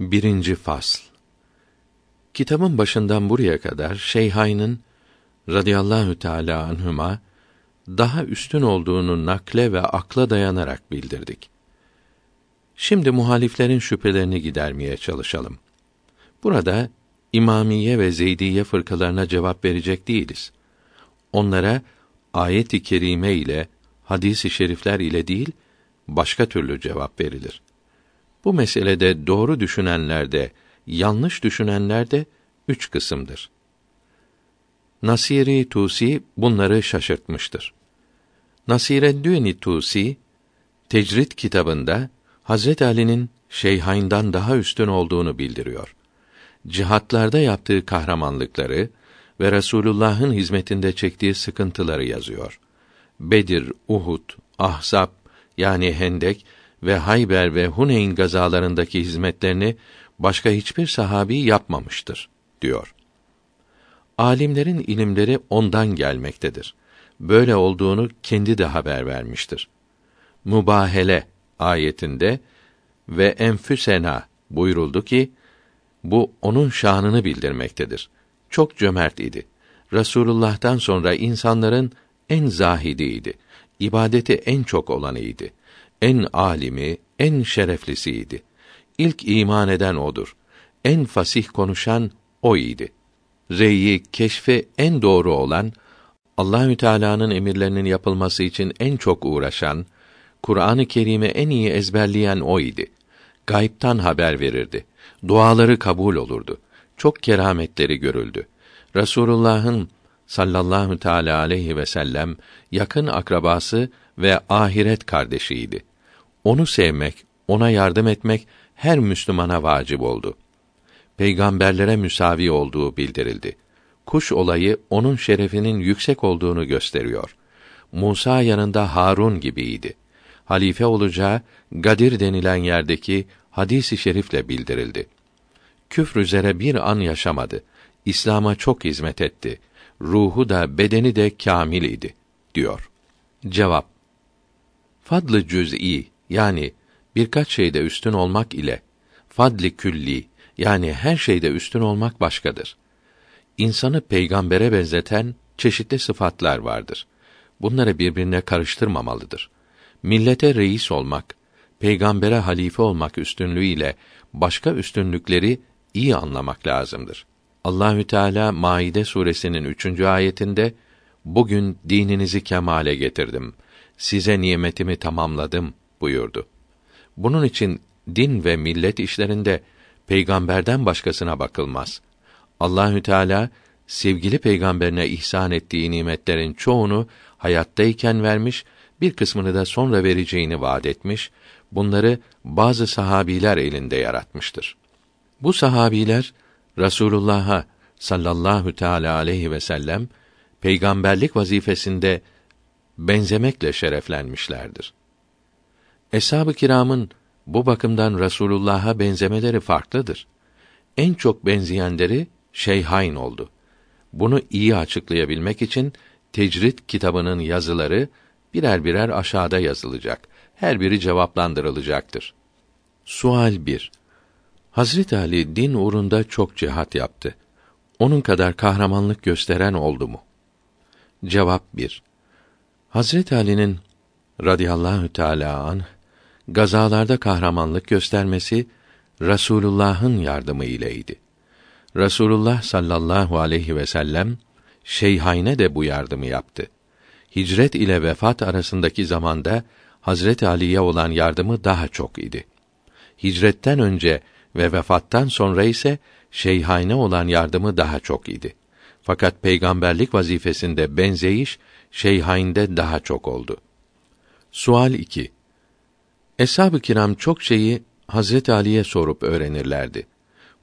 Birinci fasl. Kitabın başından buraya kadar Şeyhayn'ın radıyallahu teala anhuma daha üstün olduğunu nakle ve akla dayanarak bildirdik. Şimdi muhaliflerin şüphelerini gidermeye çalışalım. Burada İmamiye ve Zeydiye fırkalarına cevap verecek değiliz. Onlara ayet-i kerime ile hadis-i şerifler ile değil, başka türlü cevap verilir. Bu meselede doğru düşünenlerde, yanlış düşünenlerde üç kısımdır. Nasiri Tusi bunları şaşırtmıştır. Nasireddin Tusi Tecrid kitabında Hazret Ali'nin Şeyhayn'dan daha üstün olduğunu bildiriyor. Cihatlarda yaptığı kahramanlıkları ve Resulullah'ın hizmetinde çektiği sıkıntıları yazıyor. Bedir, Uhud, Ahzab yani Hendek ve Hayber ve Huneyn gazalarındaki hizmetlerini başka hiçbir sahabi yapmamıştır diyor. Alimlerin ilimleri ondan gelmektedir. Böyle olduğunu kendi de haber vermiştir. Mübahele ayetinde ve enfüsena buyuruldu ki bu onun şanını bildirmektedir. Çok cömert idi. Resulullah'tan sonra insanların en zahidiydi. İbadeti en çok olanıydı. En alimi, en şereflisiydi. İlk iman eden odur. En fasih konuşan o idi. Reyi, keşfe en doğru olan, Allahü Teala'nın emirlerinin yapılması için en çok uğraşan, Kur'an-ı Kerim'i en iyi ezberleyen o idi. Gayiptan haber verirdi. Duaları kabul olurdu. Çok kerametleri görüldü. Resulullah'ın sallallahu teala aleyhi ve sellem yakın akrabası ve ahiret kardeşiydi. Onu sevmek, ona yardım etmek her Müslümana vacip oldu. Peygamberlere müsavi olduğu bildirildi. Kuş olayı onun şerefinin yüksek olduğunu gösteriyor. Musa yanında Harun gibiydi. Halife olacağı Gadir denilen yerdeki hadisi şerifle bildirildi. Küfr üzere bir an yaşamadı. İslam'a çok hizmet etti. Ruhu da bedeni de kamil idi diyor. Cevap Fadlı cüz'i yani birkaç şeyde üstün olmak ile fadli külli yani her şeyde üstün olmak başkadır. İnsanı peygambere benzeten çeşitli sıfatlar vardır. Bunları birbirine karıştırmamalıdır. Millete reis olmak, peygambere halife olmak üstünlüğü ile başka üstünlükleri iyi anlamak lazımdır. Allahü Teala Maide suresinin üçüncü ayetinde bugün dininizi kemale getirdim. Size nimetimi tamamladım buyurdu. Bunun için din ve millet işlerinde peygamberden başkasına bakılmaz. Allahü Teala sevgili peygamberine ihsan ettiği nimetlerin çoğunu hayattayken vermiş, bir kısmını da sonra vereceğini vaad etmiş. Bunları bazı sahabiler elinde yaratmıştır. Bu sahabiler Rasulullah'a sallallahu teala aleyhi ve sellem peygamberlik vazifesinde benzemekle şereflenmişlerdir. Eshab-ı kiramın bu bakımdan Rasulullah'a benzemeleri farklıdır. En çok benzeyenleri Şeyhayn oldu. Bunu iyi açıklayabilmek için Tecrid kitabının yazıları birer birer aşağıda yazılacak. Her biri cevaplandırılacaktır. Sual 1. Hazret Ali din uğrunda çok cihat yaptı. Onun kadar kahramanlık gösteren oldu mu? Cevap 1. Hazret Ali'nin radıyallahu teala an gazalarda kahramanlık göstermesi Rasulullah'ın yardımı ileydi. Rasulullah sallallahu aleyhi ve sellem Şeyhayne de bu yardımı yaptı. Hicret ile vefat arasındaki zamanda Hazret Ali'ye olan yardımı daha çok idi. Hicretten önce ve vefattan sonra ise Şeyhayne olan yardımı daha çok idi. Fakat peygamberlik vazifesinde benzeyiş Şeyhayn'de daha çok oldu. Sual 2. Eshab-ı kiram çok şeyi Hazret Ali'ye sorup öğrenirlerdi.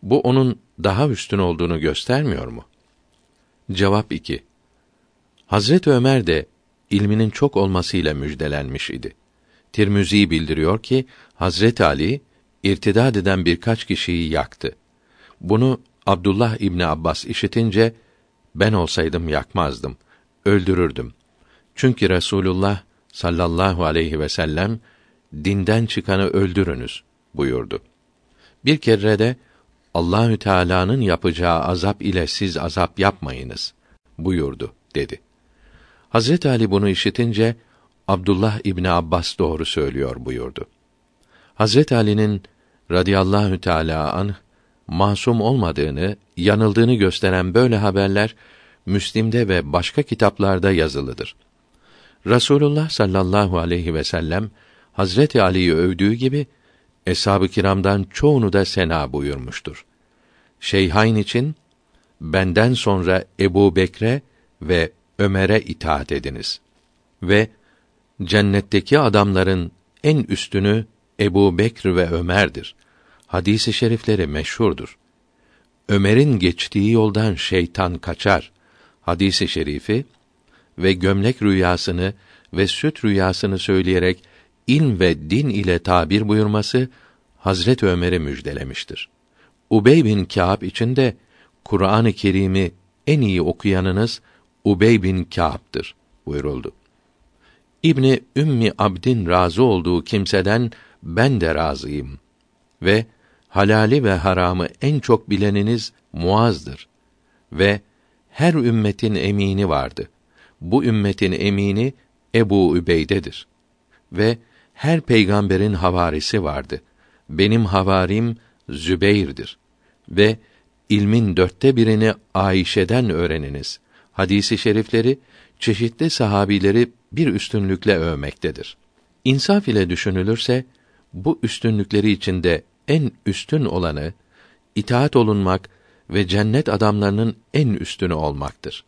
Bu onun daha üstün olduğunu göstermiyor mu? Cevap 2. Hazret Ömer de ilminin çok olmasıyla müjdelenmiş idi. Tirmizi bildiriyor ki Hazret Ali irtidad eden birkaç kişiyi yaktı. Bunu Abdullah İbni Abbas işitince ben olsaydım yakmazdım, öldürürdüm. Çünkü Resulullah sallallahu aleyhi ve sellem dinden çıkanı öldürünüz buyurdu. Bir kere de Allahü Teala'nın yapacağı azap ile siz azap yapmayınız buyurdu dedi. Hazret Ali bunu işitince Abdullah İbni Abbas doğru söylüyor buyurdu. Hazret Ali'nin radıyallahu teala anh masum olmadığını, yanıldığını gösteren böyle haberler Müslim'de ve başka kitaplarda yazılıdır. Rasulullah sallallahu aleyhi ve sellem Hazreti Ali'yi övdüğü gibi eshab-ı kiramdan çoğunu da sena buyurmuştur. Şeyhain için benden sonra Ebu Bekre ve Ömer'e itaat ediniz. Ve cennetteki adamların en üstünü Ebu Bekr ve Ömer'dir. Hadisi şerifleri meşhurdur. Ömer'in geçtiği yoldan şeytan kaçar. Hadisi şerifi ve gömlek rüyasını ve süt rüyasını söyleyerek ilm ve din ile tabir buyurması Hazret Ömer'i müjdelemiştir. Ubey bin Kâb için de Kur'an-ı Kerim'i en iyi okuyanınız Ubey bin Kâb'dır buyuruldu. İbni Ümmi Abdin razı olduğu kimseden ben de razıyım ve halali ve haramı en çok bileniniz Muaz'dır ve her ümmetin emini vardı. Bu ümmetin emini Ebu Übeyde'dir ve her peygamberin havarisi vardı. Benim havarim Zübeyr'dir ve ilmin dörtte birini Ayşe'den öğreniniz. Hadisi şerifleri çeşitli sahabileri bir üstünlükle övmektedir. İnsaf ile düşünülürse bu üstünlükleri içinde en üstün olanı itaat olunmak ve cennet adamlarının en üstünü olmaktır.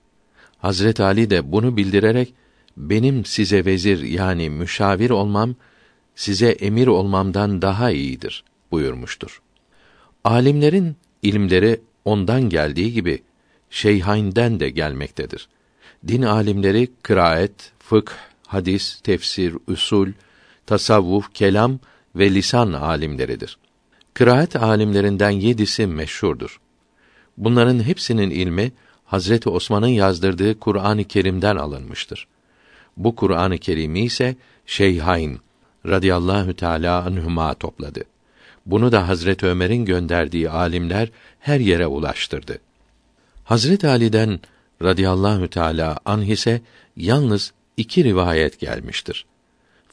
Hazret Ali de bunu bildirerek benim size vezir yani müşavir olmam size emir olmamdan daha iyidir buyurmuştur. Alimlerin ilimleri ondan geldiği gibi şeyhainden de gelmektedir. Din alimleri kıraat, fıkh, hadis, tefsir, usul, tasavvuf, kelam ve lisan alimleridir. Kıraat alimlerinden yedisi meşhurdur. Bunların hepsinin ilmi Hazreti Osman'ın yazdırdığı Kur'an-ı Kerim'den alınmıştır. Bu Kur'an-ı Kerim'i ise Şeyhain radıyallahu teala anhuma topladı. Bunu da Hazret Ömer'in gönderdiği alimler her yere ulaştırdı. Hazret Ali'den radıyallahu teala anh ise yalnız iki rivayet gelmiştir.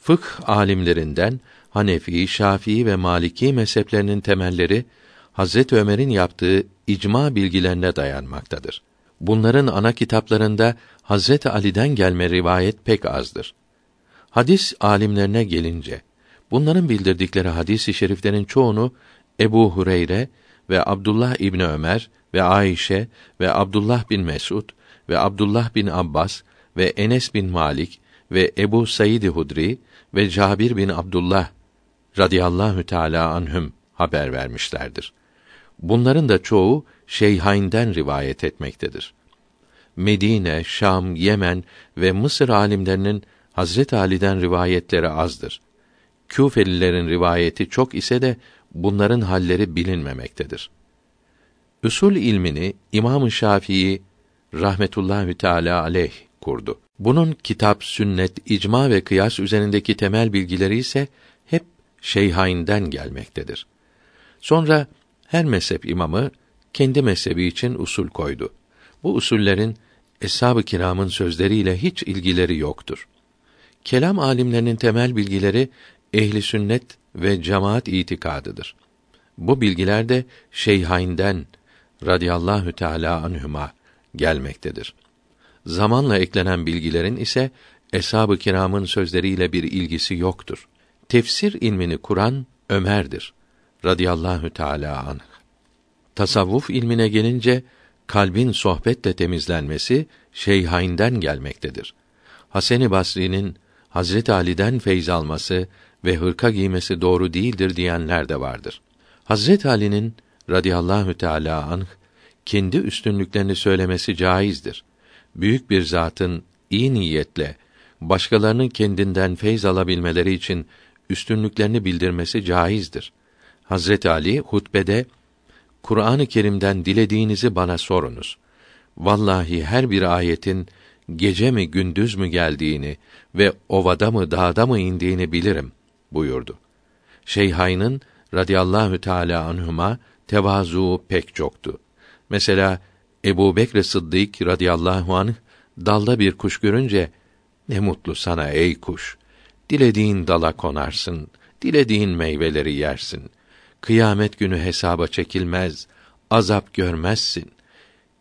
Fıkh alimlerinden Hanefi, Şafii ve Maliki mezheplerinin temelleri Hazret Ömer'in yaptığı icma bilgilerine dayanmaktadır. Bunların ana kitaplarında Hazret Ali'den gelme rivayet pek azdır. Hadis alimlerine gelince bunların bildirdikleri hadis-i şeriflerin çoğunu Ebu Hureyre ve Abdullah İbni Ömer ve Ayşe ve Abdullah bin Mesud ve Abdullah bin Abbas ve Enes bin Malik ve Ebu Said Hudri ve Cabir bin Abdullah radıyallahu teala anhüm haber vermişlerdir. Bunların da çoğu Şeyhain'den rivayet etmektedir. Medine, Şam, Yemen ve Mısır alimlerinin Hazret Ali'den rivayetleri azdır. Küfelilerin rivayeti çok ise de bunların halleri bilinmemektedir. Üsul ilmini İmam-ı Şafii rahmetullahi teala aleyh kurdu. Bunun kitap, sünnet, icma ve kıyas üzerindeki temel bilgileri ise hep Şeyhain'den gelmektedir. Sonra her mezhep imamı kendi mezhebi için usul koydu. Bu usullerin eshab-ı kiramın sözleriyle hiç ilgileri yoktur. Kelam alimlerinin temel bilgileri ehli sünnet ve cemaat itikadıdır. Bu bilgiler de Şeyhain'den radıyallahu teala anhuma gelmektedir. Zamanla eklenen bilgilerin ise eshab-ı kiramın sözleriyle bir ilgisi yoktur. Tefsir ilmini kuran Ömer'dir radıyallahu teala anh. Tasavvuf ilmine gelince kalbin sohbetle temizlenmesi Şeyhain'den gelmektedir. Hasan-ı Basri'nin Hazret Ali'den feyz alması ve hırka giymesi doğru değildir diyenler de vardır. Hazret Ali'nin radıyallahu teala anh kendi üstünlüklerini söylemesi caizdir. Büyük bir zatın iyi niyetle başkalarının kendinden feyz alabilmeleri için üstünlüklerini bildirmesi caizdir. Hazret Ali hutbede Kur'an-ı Kerim'den dilediğinizi bana sorunuz. Vallahi her bir ayetin gece mi gündüz mü geldiğini ve ovada mı dağda mı indiğini bilirim buyurdu. Şeyhayn'ın radıyallahu teala anhuma tevazu pek çoktu. Mesela Ebu Bekr Sıddık radıyallahu anh dalda bir kuş görünce ne mutlu sana ey kuş. Dilediğin dala konarsın, dilediğin meyveleri yersin. Kıyamet günü hesaba çekilmez, azap görmezsin.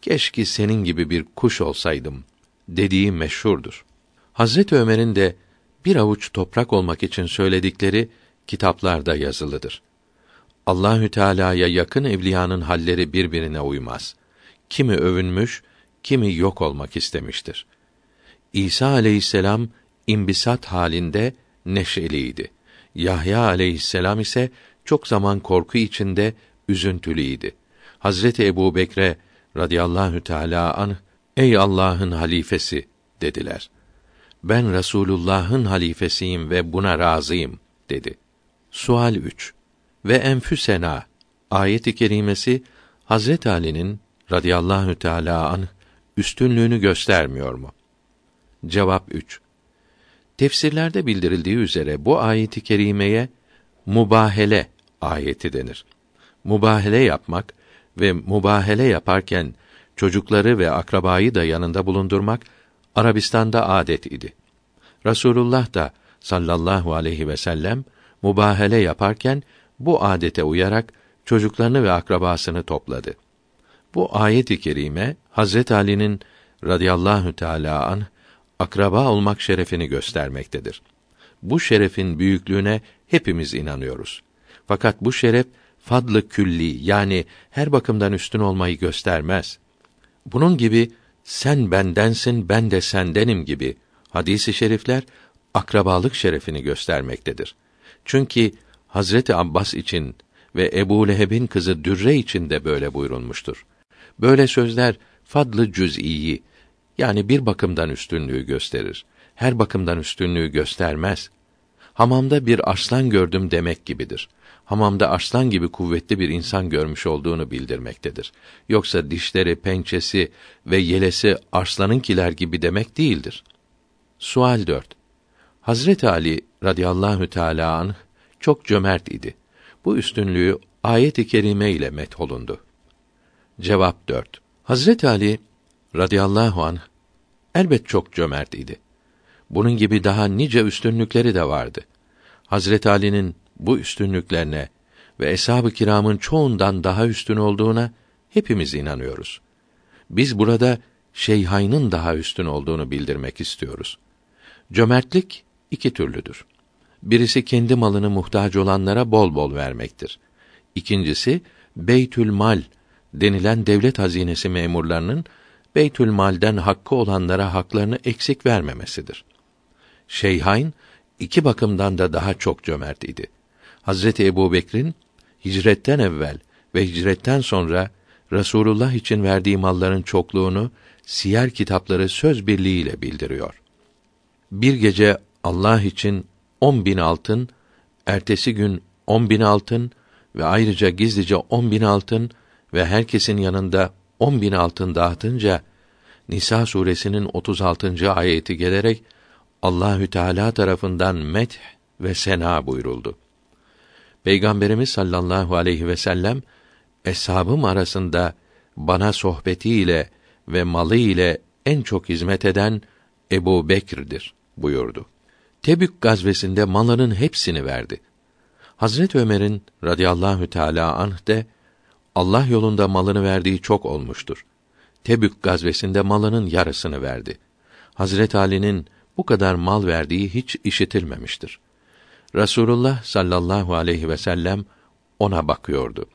Keşke senin gibi bir kuş olsaydım dediği meşhurdur. Hazret Ömer'in de bir avuç toprak olmak için söyledikleri kitaplarda yazılıdır. Allahü Teala'ya yakın evliyanın halleri birbirine uymaz. Kimi övünmüş, kimi yok olmak istemiştir. İsa aleyhisselam imbisat halinde neşeliydi. Yahya aleyhisselam ise çok zaman korku içinde üzüntülüydi. Hazreti Ebu Bekre radıyallahu teala anh, ey Allah'ın halifesi dediler. Ben Resulullah'ın halifesiyim ve buna razıyım dedi. Sual 3. Ve enfüsena ayet-i kerimesi Hazret Ali'nin radıyallahu teala anh üstünlüğünü göstermiyor mu? Cevap 3. Tefsirlerde bildirildiği üzere bu ayeti kerimeye mubahele ayeti denir. Mubahele yapmak ve mubahele yaparken çocukları ve akrabayı da yanında bulundurmak Arabistan'da adet idi. Rasulullah da sallallahu aleyhi ve sellem mubahele yaparken bu adete uyarak çocuklarını ve akrabasını topladı. Bu ayet-i kerime Hazret Ali'nin radıyallahu teala an akraba olmak şerefini göstermektedir. Bu şerefin büyüklüğüne hepimiz inanıyoruz. Fakat bu şeref fadlı külli yani her bakımdan üstün olmayı göstermez. Bunun gibi sen bendensin ben de sendenim gibi hadisi şerifler akrabalık şerefini göstermektedir. Çünkü Hazreti Abbas için ve Ebu Leheb'in kızı Dürre için de böyle buyurulmuştur. Böyle sözler fadlı cüz'iyi yani bir bakımdan üstünlüğü gösterir. Her bakımdan üstünlüğü göstermez. Hamamda bir arslan gördüm demek gibidir. Hamamda arslan gibi kuvvetli bir insan görmüş olduğunu bildirmektedir. Yoksa dişleri, pençesi ve yelesi arslanınkiler gibi demek değildir. Sual 4. Hazret Ali radıyallahu teala anh çok cömert idi. Bu üstünlüğü ayet-i kerime ile metholundu. Cevap 4. Hazret Ali radıyallahu anh elbet çok cömert idi. Bunun gibi daha nice üstünlükleri de vardı. Hazret Ali'nin bu üstünlüklerine ve eshab-ı kiramın çoğundan daha üstün olduğuna hepimiz inanıyoruz. Biz burada Şeyhayn'ın daha üstün olduğunu bildirmek istiyoruz. Cömertlik iki türlüdür. Birisi kendi malını muhtaç olanlara bol bol vermektir. İkincisi Beytül Mal denilen devlet hazinesi memurlarının Beytül Mal'den hakkı olanlara haklarını eksik vermemesidir. Şeyhain iki bakımdan da daha çok cömert idi. Hazreti Ebu Bekir'in hicretten evvel ve hicretten sonra Resulullah için verdiği malların çokluğunu siyer kitapları söz birliğiyle bildiriyor. Bir gece Allah için on bin altın, ertesi gün on bin altın ve ayrıca gizlice on bin altın ve herkesin yanında on bin altın dağıtınca Nisa suresinin 36. ayeti gelerek Allahü Teala tarafından meth ve sena buyuruldu. Peygamberimiz sallallahu aleyhi ve sellem eshabım arasında bana sohbetiyle ve malı ile en çok hizmet eden Ebu Bekir'dir buyurdu. Tebük gazvesinde malının hepsini verdi. Hazret Ömer'in radıyallahu teala anh de Allah yolunda malını verdiği çok olmuştur. Tebük gazvesinde malının yarısını verdi. Hazret Ali'nin bu kadar mal verdiği hiç işitilmemiştir. Rasulullah sallallahu aleyhi ve sellem ona bakıyordu.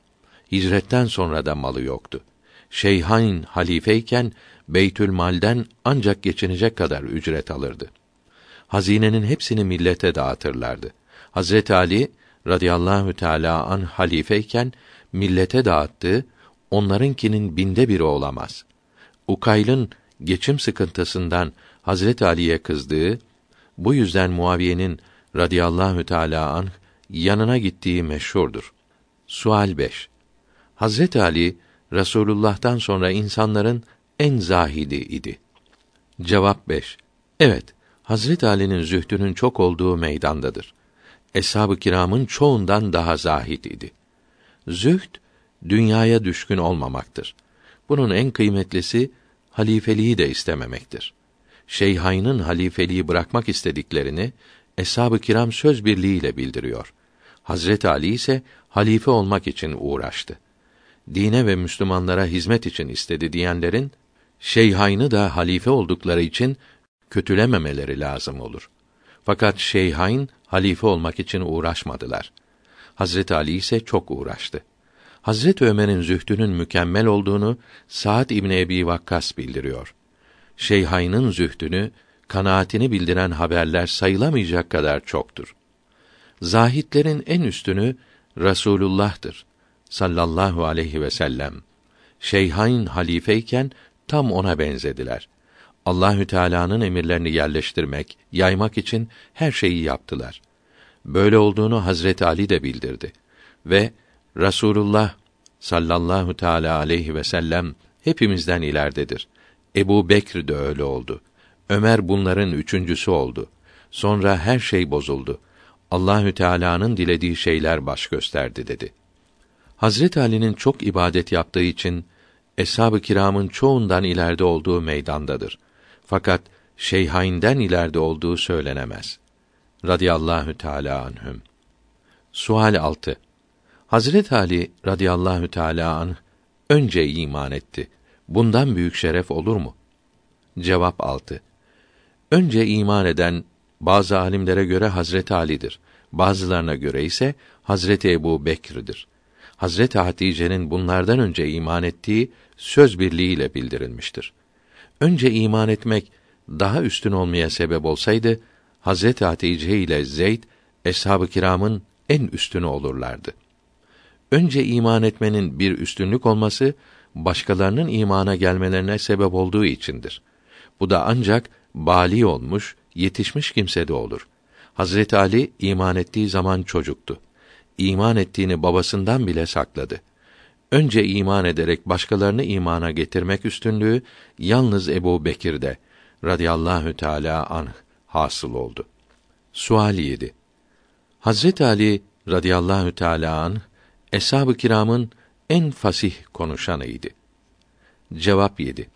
Hicretten sonra da malı yoktu. Şeyhain halifeyken Beytül Mal'den ancak geçinecek kadar ücret alırdı. Hazinenin hepsini millete dağıtırlardı. Hazret Ali radıyallahu teala an halifeyken millete dağıttığı onlarınkinin binde biri olamaz. Ukayl'ın geçim sıkıntısından Hazret Ali'ye kızdığı, bu yüzden Muaviye'nin radıyallahu teala anh yanına gittiği meşhurdur. Sual 5. Hazret Ali Resulullah'tan sonra insanların en zahidi idi. Cevap 5. Evet, Hazret Ali'nin zühdünün çok olduğu meydandadır. eshab-ı kiramın çoğundan daha zahid idi. Zühd dünyaya düşkün olmamaktır. Bunun en kıymetlisi halifeliği de istememektir. Şeyhayn'ın halifeliği bırakmak istediklerini eshab-ı kiram söz birliğiyle bildiriyor. Hazret Ali ise halife olmak için uğraştı. Dine ve Müslümanlara hizmet için istedi diyenlerin Şeyhayn'ı da halife oldukları için kötülememeleri lazım olur. Fakat Şeyhayn halife olmak için uğraşmadılar. Hazret Ali ise çok uğraştı. Hazret Ömer'in zühdünün mükemmel olduğunu Saad İbn Ebi Vakkas bildiriyor. Şeyhayn'ın zühdünü, kanaatini bildiren haberler sayılamayacak kadar çoktur. Zahitlerin en üstünü Rasulullah'tır sallallahu aleyhi ve sellem. Şeyhayn halifeyken tam ona benzediler. Allahü Teala'nın emirlerini yerleştirmek, yaymak için her şeyi yaptılar. Böyle olduğunu Hazreti Ali de bildirdi ve Rasulullah sallallahu teala aleyhi ve sellem hepimizden ileridedir. Ebu Bekr de öyle oldu. Ömer bunların üçüncüsü oldu. Sonra her şey bozuldu. Allahü Teala'nın dilediği şeyler baş gösterdi dedi. Hazret Ali'nin çok ibadet yaptığı için eshab-ı kiramın çoğundan ileride olduğu meydandadır. Fakat Şeyhayn'den ileride olduğu söylenemez. Radiyallahu Teala anhüm. Sual 6. Hazret Ali radıyallahu teala anh önce iman etti. Bundan büyük şeref olur mu? Cevap 6. Önce iman eden bazı alimlere göre Hazret Ali'dir. Bazılarına göre ise Hazreti Ebu Bekir'dir. Hazreti Hatice'nin bunlardan önce iman ettiği söz birliğiyle bildirilmiştir. Önce iman etmek daha üstün olmaya sebep olsaydı Hazreti Hatice ile Zeyd eshab-ı kiramın en üstünü olurlardı. Önce iman etmenin bir üstünlük olması başkalarının imana gelmelerine sebep olduğu içindir. Bu da ancak bali olmuş, yetişmiş kimsede olur. Hazreti Ali iman ettiği zaman çocuktu. İman ettiğini babasından bile sakladı. Önce iman ederek başkalarını imana getirmek üstünlüğü yalnız Ebu Bekir'de radıyallahu teala anh hasıl oldu. Sual 7. Hazret Ali radıyallahu teala anh eshab-ı kiramın en fasih konuşanıydı. Cevap 7.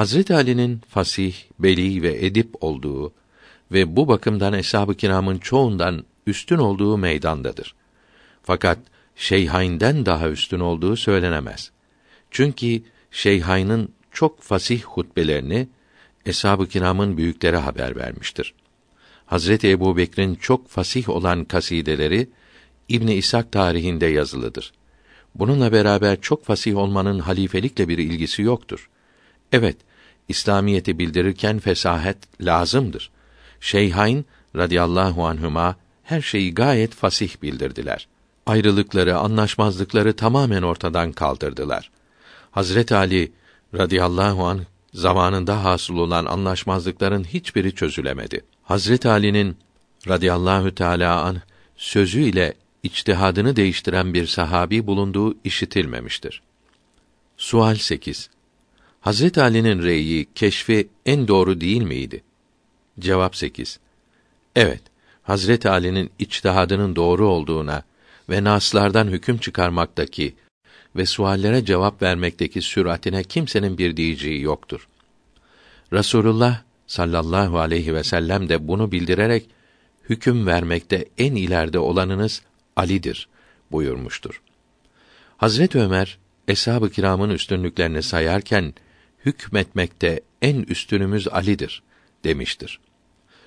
Hazret Ali'nin fasih, beli ve edip olduğu ve bu bakımdan eshab-ı kiramın çoğundan üstün olduğu meydandadır. Fakat Şeyhayn'den daha üstün olduğu söylenemez. Çünkü Şeyhayn'ın çok fasih hutbelerini eshab-ı kiramın büyükleri haber vermiştir. Hazreti Ebu Bekir'in çok fasih olan kasideleri İbni İshak tarihinde yazılıdır. Bununla beraber çok fasih olmanın halifelikle bir ilgisi yoktur. Evet, İslamiyeti bildirirken fesahet lazımdır. Şeyhain radıyallahu anhuma her şeyi gayet fasih bildirdiler. Ayrılıkları, anlaşmazlıkları tamamen ortadan kaldırdılar. Hazret Ali radıyallahu anh zamanında hasıl olan anlaşmazlıkların hiçbiri çözülemedi. Hazret Ali'nin radıyallahu teala an sözüyle içtihadını değiştiren bir sahabi bulunduğu işitilmemiştir. Sual 8. Hazret Ali'nin reyi, keşfi en doğru değil miydi? Cevap 8. Evet, Hazret Ali'nin içtihadının doğru olduğuna ve naslardan hüküm çıkarmaktaki ve suallere cevap vermekteki süratine kimsenin bir diyeceği yoktur. Rasulullah sallallahu aleyhi ve sellem de bunu bildirerek hüküm vermekte en ileride olanınız Ali'dir buyurmuştur. Hazret Ömer eshab-ı kiramın üstünlüklerini sayarken hükmetmekte en üstünümüz Ali'dir demiştir.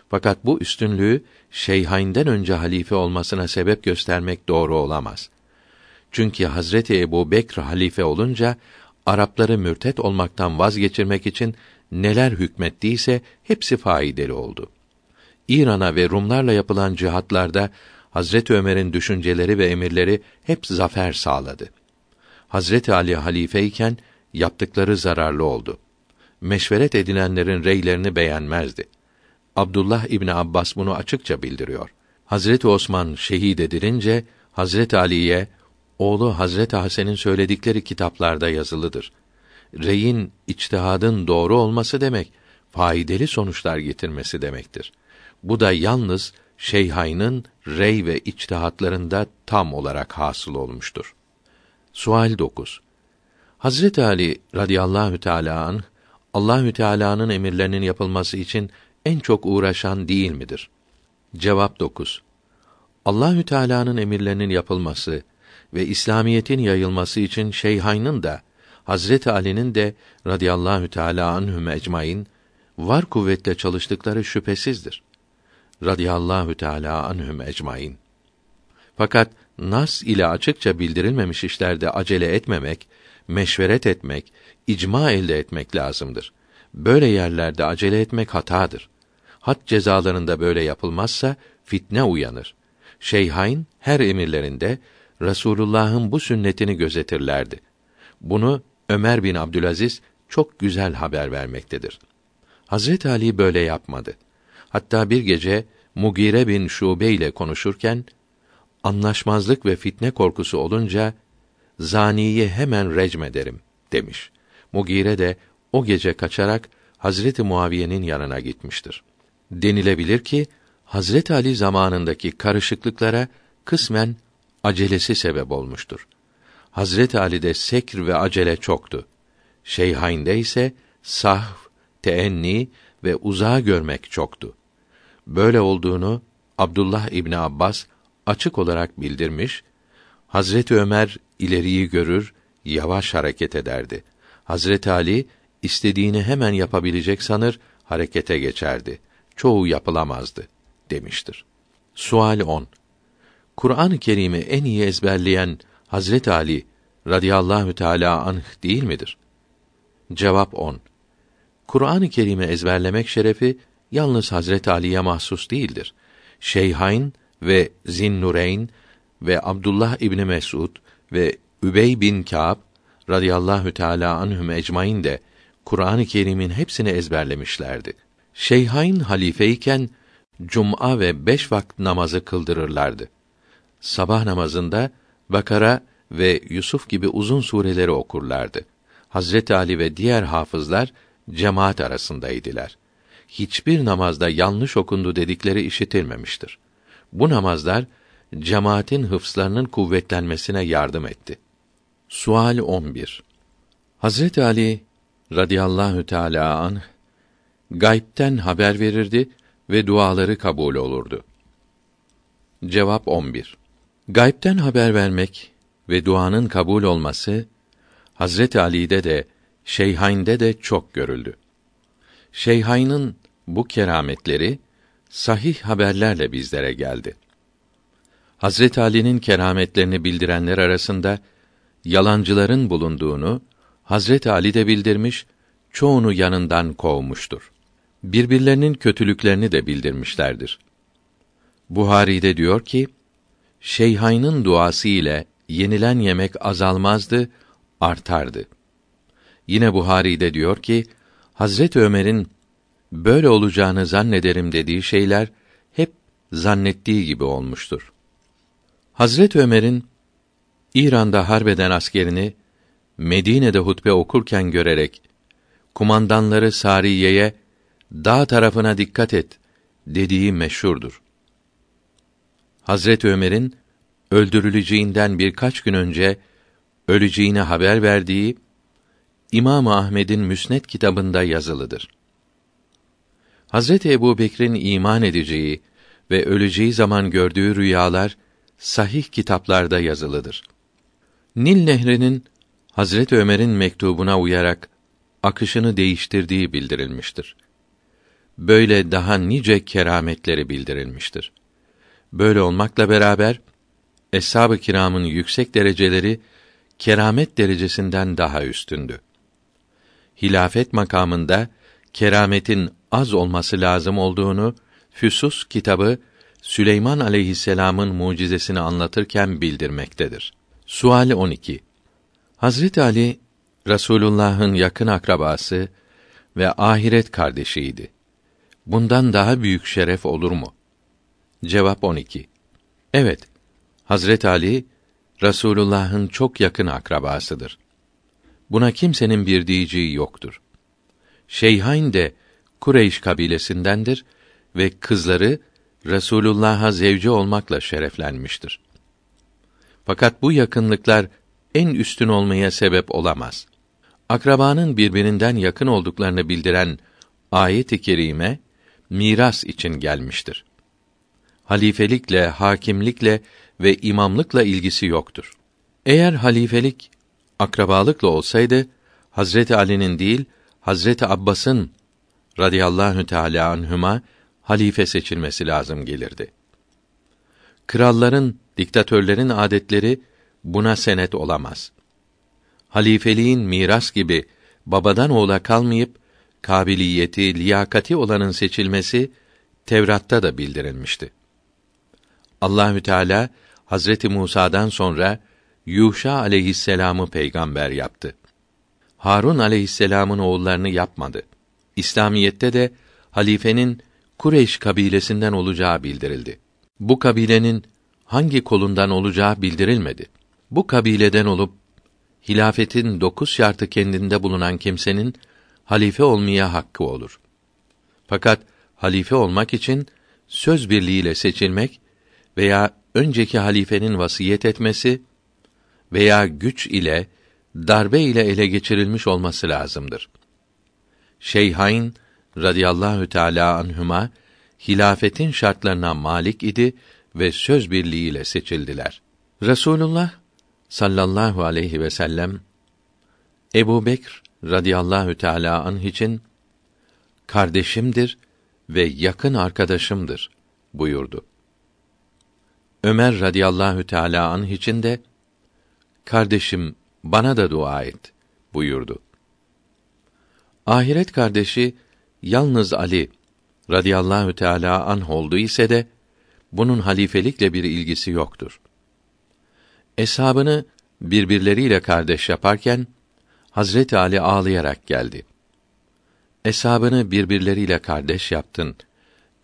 Fakat bu üstünlüğü Şeyhayn'den önce halife olmasına sebep göstermek doğru olamaz. Çünkü Hazreti Ebu Bekr halife olunca Arapları mürtet olmaktan vazgeçirmek için neler hükmettiyse hepsi faydalı oldu. İran'a ve Rumlarla yapılan cihatlarda Hazreti Ömer'in düşünceleri ve emirleri hep zafer sağladı. Hazreti Ali halifeyken yaptıkları zararlı oldu. Meşveret edilenlerin reylerini beğenmezdi. Abdullah İbni Abbas bunu açıkça bildiriyor. Hazreti Osman şehit edilince Hazreti Ali'ye oğlu Hazreti Hasan'ın söyledikleri kitaplarda yazılıdır. Reyin içtihadın doğru olması demek faydalı sonuçlar getirmesi demektir. Bu da yalnız Şeyhayn'ın rey ve içtihatlarında tam olarak hasıl olmuştur. Sual 9. Hazret Ali radıyallahu teala anh Allahü Teala'nın emirlerinin yapılması için en çok uğraşan değil midir? Cevap 9. Allahü Teala'nın emirlerinin yapılması ve İslamiyetin yayılması için Şeyhayn'ın da Hazret Ali'nin de radıyallahu teala anhum ecmaîn var kuvvetle çalıştıkları şüphesizdir. Radıyallahu teala anhum ecmaîn. Fakat nas ile açıkça bildirilmemiş işlerde acele etmemek, meşveret etmek, icma elde etmek lazımdır. Böyle yerlerde acele etmek hatadır. Had cezalarında böyle yapılmazsa fitne uyanır. Şeyhain her emirlerinde Resulullah'ın bu sünnetini gözetirlerdi. Bunu Ömer bin Abdülaziz çok güzel haber vermektedir. Hazret Ali böyle yapmadı. Hatta bir gece Mugire bin Şube ile konuşurken anlaşmazlık ve fitne korkusu olunca zaniyi hemen recm ederim demiş. Mugire de o gece kaçarak Hazreti Muaviye'nin yanına gitmiştir. Denilebilir ki Hazret Ali zamanındaki karışıklıklara kısmen acelesi sebep olmuştur. Hazret Ali'de sekr ve acele çoktu. Şeyhayn'de ise sahv, teenni ve uzağa görmek çoktu. Böyle olduğunu Abdullah İbni Abbas açık olarak bildirmiş, Hazreti Ömer ileriyi görür, yavaş hareket ederdi. Hazreti Ali istediğini hemen yapabilecek sanır, harekete geçerdi. Çoğu yapılamazdı demiştir. Sual 10. Kur'an-ı Kerim'i en iyi ezberleyen Hazret Ali radıyallahu teala anh değil midir? Cevap 10. Kur'an-ı Kerim'i ezberlemek şerefi yalnız Hazret Ali'ye mahsus değildir. Şeyhain ve Zinnureyn ve Abdullah İbni Mesud ve Übey bin Kâb radıyallahu teala anhum ecmaîn de Kur'an-ı Kerim'in hepsini ezberlemişlerdi. Şeyhain halifeyken cuma ve beş vakit namazı kıldırırlardı. Sabah namazında Bakara ve Yusuf gibi uzun sureleri okurlardı. Hazret Ali ve diğer hafızlar cemaat arasındaydılar. Hiçbir namazda yanlış okundu dedikleri işitilmemiştir. Bu namazlar cemaatin hıfzlarının kuvvetlenmesine yardım etti. Sual 11. Hazret Ali radıyallahu teala anh gaybten haber verirdi ve duaları kabul olurdu. Cevap 11. Gaybten haber vermek ve duanın kabul olması Hazret Ali'de de Şeyhayn'de de çok görüldü. Şeyhayn'ın bu kerametleri sahih haberlerle bizlere geldi. Hazret Ali'nin kerametlerini bildirenler arasında yalancıların bulunduğunu Hazret Ali de bildirmiş, çoğunu yanından kovmuştur. Birbirlerinin kötülüklerini de bildirmişlerdir. Buhari'de diyor ki, Şeyhayn'ın duası ile yenilen yemek azalmazdı, artardı. Yine Buhari'de diyor ki, Hazret Ömer'in böyle olacağını zannederim dediği şeyler hep zannettiği gibi olmuştur. Hazret Ömer'in İran'da harbeden askerini Medine'de hutbe okurken görerek kumandanları Sariye'ye dağ tarafına dikkat et dediği meşhurdur. Hazret Ömer'in öldürüleceğinden birkaç gün önce öleceğine haber verdiği İmam Ahmed'in Müsned kitabında yazılıdır. Hazreti Ebu Bekir'in iman edeceği ve öleceği zaman gördüğü rüyalar sahih kitaplarda yazılıdır. Nil Nehri'nin Hazret Ömer'in mektubuna uyarak akışını değiştirdiği bildirilmiştir. Böyle daha nice kerametleri bildirilmiştir. Böyle olmakla beraber eshab-ı kiramın yüksek dereceleri keramet derecesinden daha üstündü. Hilafet makamında kerametin az olması lazım olduğunu Füsus kitabı Süleyman aleyhisselam'ın mucizesini anlatırken bildirmektedir. Sual 12. Hazret Ali Rasulullah'ın yakın akrabası ve ahiret kardeşiydi. Bundan daha büyük şeref olur mu? Cevap 12. Evet. Hazret Ali Rasulullah'ın çok yakın akrabasıdır. Buna kimsenin bir diyeceği yoktur. Şeyhain de Kureyş kabilesindendir ve kızları Resulullah'a zevci olmakla şereflenmiştir. Fakat bu yakınlıklar en üstün olmaya sebep olamaz. Akrabanın birbirinden yakın olduklarını bildiren ayet-i kerime miras için gelmiştir. Halifelikle, hakimlikle ve imamlıkla ilgisi yoktur. Eğer halifelik akrabalıkla olsaydı Hazreti Ali'nin değil Hazreti Abbas'ın radıyallahu teala anhuma halife seçilmesi lazım gelirdi. Kralların, diktatörlerin adetleri buna senet olamaz. Halifeliğin miras gibi babadan oğula kalmayıp kabiliyeti, liyakati olanın seçilmesi Tevrat'ta da bildirilmişti. Allahü Teala Hazreti Musa'dan sonra Yuşa aleyhisselamı peygamber yaptı. Harun aleyhisselamın oğullarını yapmadı. İslamiyette de halifenin Kureyş kabilesinden olacağı bildirildi. Bu kabilenin hangi kolundan olacağı bildirilmedi. Bu kabileden olup hilafetin dokuz şartı kendinde bulunan kimsenin halife olmaya hakkı olur. Fakat halife olmak için söz birliğiyle seçilmek veya önceki halifenin vasiyet etmesi veya güç ile darbe ile ele geçirilmiş olması lazımdır. Şeyhain radıyallahu teala anhuma hilafetin şartlarına malik idi ve söz birliğiyle seçildiler. Resulullah sallallahu aleyhi ve sellem Ebu Bekr radıyallahu teala anh için kardeşimdir ve yakın arkadaşımdır buyurdu. Ömer radıyallahu teala anh için de kardeşim bana da dua et buyurdu. Ahiret kardeşi yalnız Ali radıyallahu teala anh oldu ise de bunun halifelikle bir ilgisi yoktur. Eshabını birbirleriyle kardeş yaparken Hazreti Ali ağlayarak geldi. Eshabını birbirleriyle kardeş yaptın.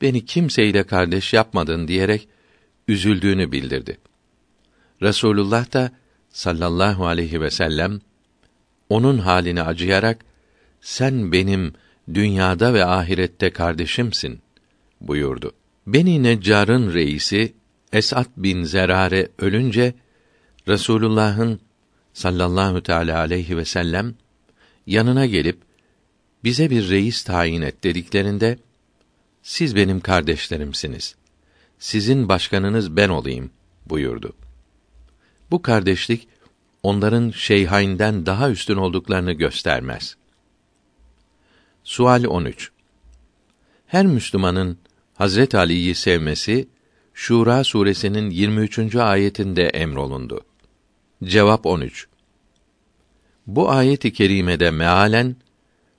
Beni kimseyle kardeş yapmadın diyerek üzüldüğünü bildirdi. Resulullah da sallallahu aleyhi ve sellem onun halini acıyarak sen benim dünyada ve ahirette kardeşimsin buyurdu. Beni Neccar'ın reisi Esad bin Zerare ölünce Resulullah'ın sallallahu teala aleyhi ve sellem yanına gelip bize bir reis tayin et dediklerinde siz benim kardeşlerimsiniz. Sizin başkanınız ben olayım buyurdu. Bu kardeşlik onların şeyhainden daha üstün olduklarını göstermez. Sual 13. Her Müslümanın Hazret Ali'yi sevmesi Şura suresinin 23. ayetinde emrolundu. Cevap 13. Bu ayet-i kerimede mealen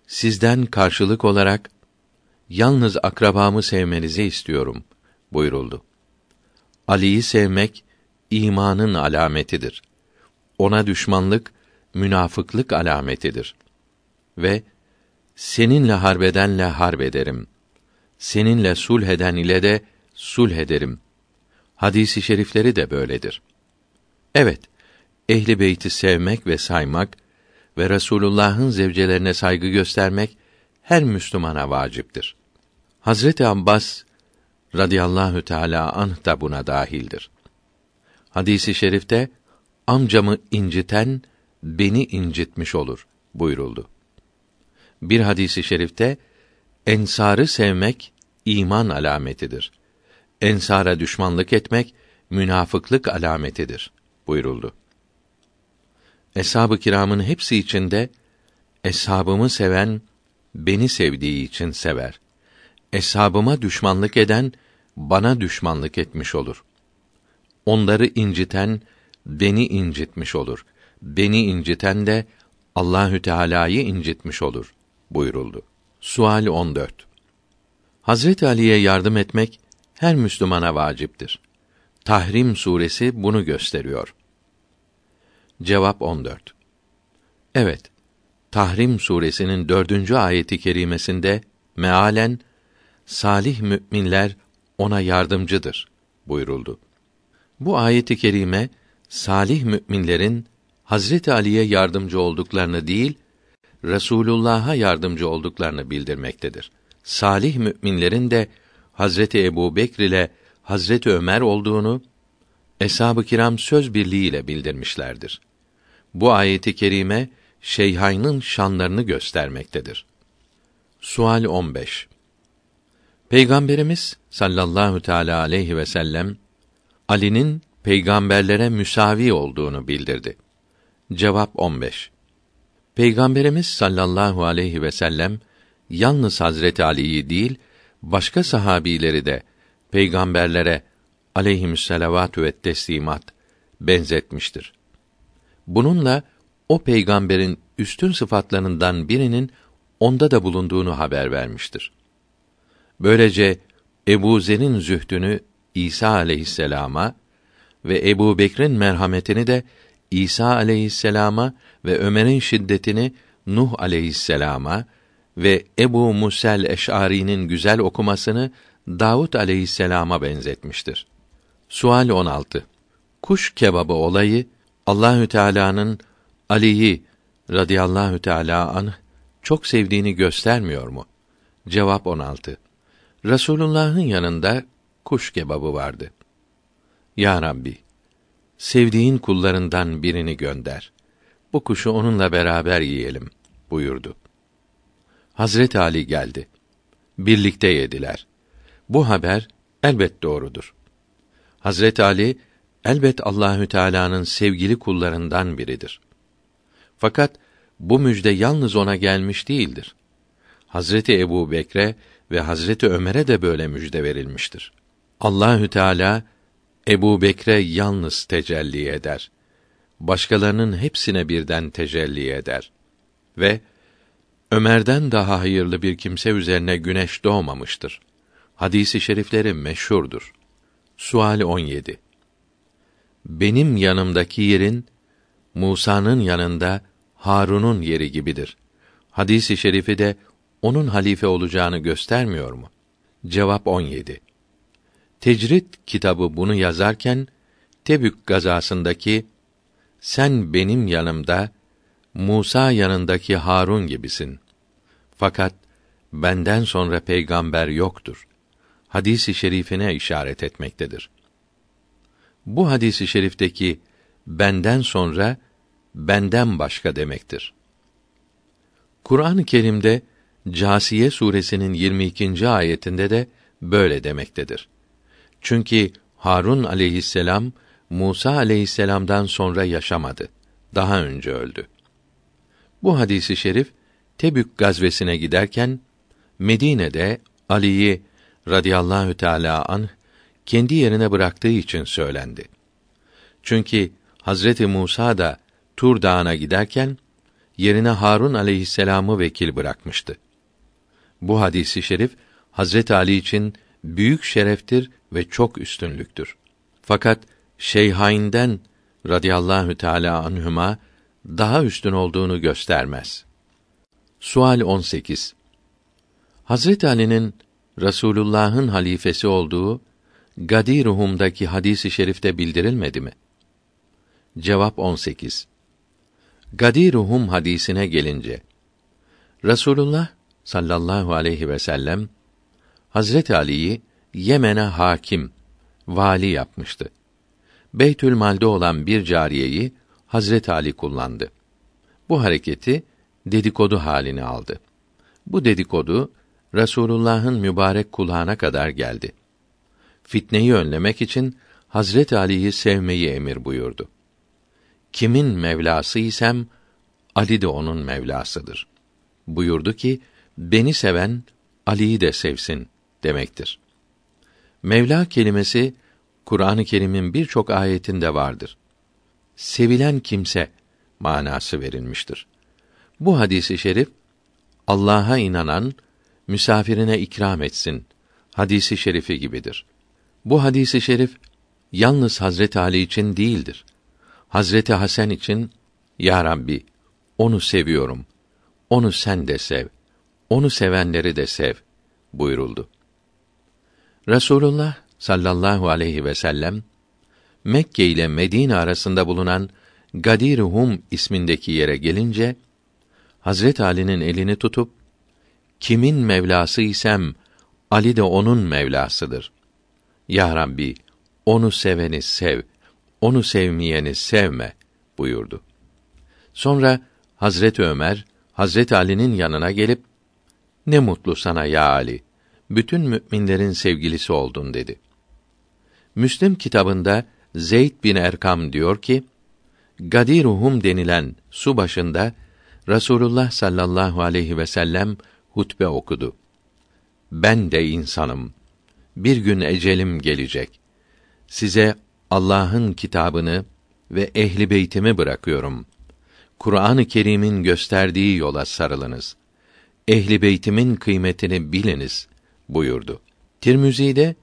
sizden karşılık olarak yalnız akrabamı sevmenizi istiyorum buyuruldu. Ali'yi sevmek imanın alametidir. Ona düşmanlık münafıklık alametidir. Ve seninle harbedenle harbederim. Seninle sulh eden ile de sulh ederim. Hadisi şerifleri de böyledir. Evet, ehli beyti sevmek ve saymak ve Resulullah'ın zevcelerine saygı göstermek her Müslümana vaciptir. Hazreti Abbas radıyallahu teala anh da buna dahildir. Hadisi şerifte amcamı inciten beni incitmiş olur buyuruldu. Bir hadisi şerifte ensarı sevmek iman alametidir. Ensara düşmanlık etmek münafıklık alametidir buyuruldu. Eshab-ı kiramın hepsi içinde eshabımı seven beni sevdiği için sever. Eshabıma düşmanlık eden bana düşmanlık etmiş olur. Onları inciten beni incitmiş olur. Beni inciten de Allahü Teala'yı incitmiş olur buyuruldu. Sual 14. Hazret Ali'ye yardım etmek her Müslümana vaciptir. Tahrim suresi bunu gösteriyor. Cevap 14. Evet. Tahrim suresinin dördüncü ayeti kerimesinde mealen salih müminler ona yardımcıdır buyuruldu. Bu ayeti kerime salih müminlerin Hazreti Ali'ye yardımcı olduklarını değil, Resulullah'a yardımcı olduklarını bildirmektedir. Salih müminlerin de Hazreti Ebu Bekr ile Hazreti Ömer olduğunu eshab-ı kiram söz birliğiyle bildirmişlerdir. Bu ayeti kerime Şeyhayn'ın şanlarını göstermektedir. Sual 15. Peygamberimiz sallallahu teala aleyhi ve sellem Ali'nin peygamberlere müsavi olduğunu bildirdi. Cevap 15. Peygamberimiz sallallahu aleyhi ve sellem yalnız Hazreti Ali'yi değil, başka sahabileri de peygamberlere aleyhisselatü ve teslimat benzetmiştir. Bununla o peygamberin üstün sıfatlarından birinin onda da bulunduğunu haber vermiştir. Böylece Ebu Zer'in zühdünü İsa aleyhisselama ve Ebu Bekr'in merhametini de İsa aleyhisselama ve Ömer'in şiddetini Nuh aleyhisselama ve Ebu Musel Eş'ari'nin güzel okumasını Davud aleyhisselama benzetmiştir. Sual 16. Kuş kebabı olayı Allahü Teala'nın Ali'yi radıyallahu teala anh çok sevdiğini göstermiyor mu? Cevap 16. Resulullah'ın yanında kuş kebabı vardı. Ya Rabbi, sevdiğin kullarından birini gönder. Bu kuşu onunla beraber yiyelim buyurdu. Hazret Ali geldi. Birlikte yediler. Bu haber elbet doğrudur. Hazret Ali elbet Allahü Teala'nın sevgili kullarından biridir. Fakat bu müjde yalnız ona gelmiş değildir. Hazreti Ebu Bekre ve Hazreti Ömer'e de böyle müjde verilmiştir. Allahü Teala Ebu Bekre yalnız tecelli eder. Başkalarının hepsine birden tecelli eder. Ve Ömer'den daha hayırlı bir kimse üzerine güneş doğmamıştır. Hadisi şerifleri meşhurdur. Sual 17. Benim yanımdaki yerin Musa'nın yanında Harun'un yeri gibidir. Hadisi şerifi de onun halife olacağını göstermiyor mu? Cevap 17. Tecrit kitabı bunu yazarken Tebük gazasındaki sen benim yanımda Musa yanındaki Harun gibisin. Fakat benden sonra peygamber yoktur. Hadisi şerifine işaret etmektedir. Bu hadisi şerifteki benden sonra benden başka demektir. Kur'an-ı Kerim'de Câsiye suresinin 22. ayetinde de böyle demektedir. Çünkü Harun aleyhisselam Musa aleyhisselam'dan sonra yaşamadı. Daha önce öldü. Bu hadisi şerif Tebük gazvesine giderken Medine'de Ali'yi radıyallahu teala an kendi yerine bıraktığı için söylendi. Çünkü Hazreti Musa da Tur Dağı'na giderken yerine Harun aleyhisselamı vekil bırakmıştı. Bu hadisi şerif Hazret Ali için büyük şereftir ve çok üstünlüktür. Fakat Şeyhain'den radıyallahu teala anhuma daha üstün olduğunu göstermez. Sual 18. Hazret Ali'nin Rasulullah'ın halifesi olduğu Gadiruhum'daki hadisi şerifte bildirilmedi mi? Cevap 18. Gadiruhum hadisine gelince Rasulullah sallallahu aleyhi ve sellem Hazret Ali'yi Yemen'e hakim, vali yapmıştı. Beytül Mal'de olan bir cariyeyi Hazret Ali kullandı. Bu hareketi dedikodu halini aldı. Bu dedikodu Resulullah'ın mübarek kulağına kadar geldi. Fitneyi önlemek için Hazret Ali'yi sevmeyi emir buyurdu. Kimin Mevlası isem Ali de onun Mevlasıdır. Buyurdu ki beni seven Ali'yi de sevsin demektir. Mevla kelimesi Kur'an-ı Kerim'in birçok ayetinde vardır. Sevilen kimse manası verilmiştir. Bu hadisi şerif Allah'a inanan misafirine ikram etsin hadisi şerifi gibidir. Bu hadisi şerif yalnız Hazret Ali için değildir. Hazreti Hasan için Ya Rabbi onu seviyorum. Onu sen de sev. Onu sevenleri de sev buyuruldu. Resulullah sallallahu aleyhi ve sellem Mekke ile Medine arasında bulunan Gadir Hum ismindeki yere gelince Hazret Ali'nin elini tutup kimin Mevlası isem Ali de onun Mevlasıdır. Ya Rabbi, onu seveni sev, onu sevmeyeni sevme buyurdu. Sonra Hazret Ömer Hazret Ali'nin yanına gelip ne mutlu sana ya Ali. Bütün müminlerin sevgilisi oldun dedi. Müslim kitabında Zeyd bin Erkam diyor ki, Gadiruhum denilen su başında Rasulullah sallallahu aleyhi ve sellem hutbe okudu. Ben de insanım. Bir gün ecelim gelecek. Size Allah'ın kitabını ve ehli beytimi bırakıyorum. Kur'an-ı Kerim'in gösterdiği yola sarılınız. Ehli beytimin kıymetini biliniz buyurdu. Tirmizi'de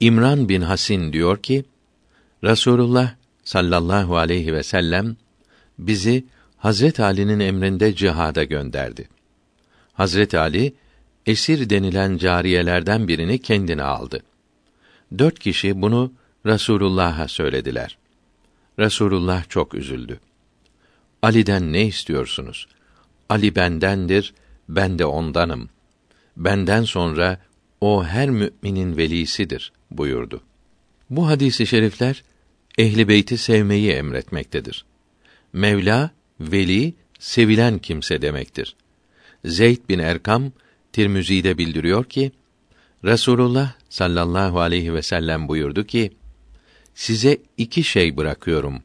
İmran bin Hasin diyor ki, Rasulullah sallallahu aleyhi ve sellem bizi Hazret Ali'nin emrinde cihada gönderdi. Hazret Ali esir denilen cariyelerden birini kendine aldı. Dört kişi bunu Resulullah'a söylediler. Resulullah çok üzüldü. Ali'den ne istiyorsunuz? Ali bendendir, ben de ondanım. Benden sonra o her müminin velisidir buyurdu. Bu hadisi şerifler ehli beyti sevmeyi emretmektedir. Mevla veli sevilen kimse demektir. Zeyd bin Erkam Tirmizi'de bildiriyor ki Resulullah sallallahu aleyhi ve sellem buyurdu ki size iki şey bırakıyorum.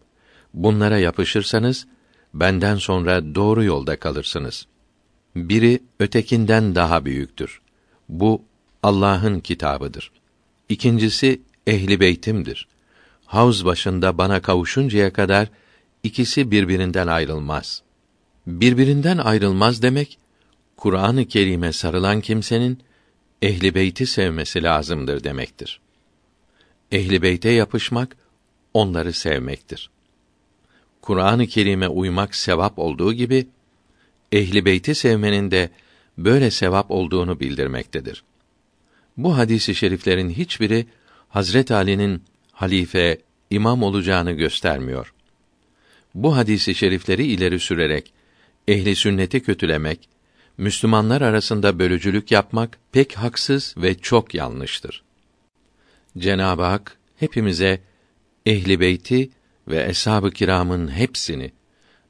Bunlara yapışırsanız benden sonra doğru yolda kalırsınız. Biri ötekinden daha büyüktür. Bu Allah'ın kitabıdır. İkincisi ehli beytimdir. Havz başında bana kavuşuncaya kadar ikisi birbirinden ayrılmaz. Birbirinden ayrılmaz demek Kur'an-ı Kerim'e sarılan kimsenin ehli beyti sevmesi lazımdır demektir. Ehli beyte yapışmak onları sevmektir. Kur'an-ı Kerim'e uymak sevap olduğu gibi ehli beyti sevmenin de böyle sevap olduğunu bildirmektedir. Bu hadisi şeriflerin hiçbiri Hazret Ali'nin halife, imam olacağını göstermiyor. Bu hadisi şerifleri ileri sürerek ehli sünneti kötülemek, Müslümanlar arasında bölücülük yapmak pek haksız ve çok yanlıştır. Cenab-ı Hak hepimize ehli beyti ve eshab-ı kiramın hepsini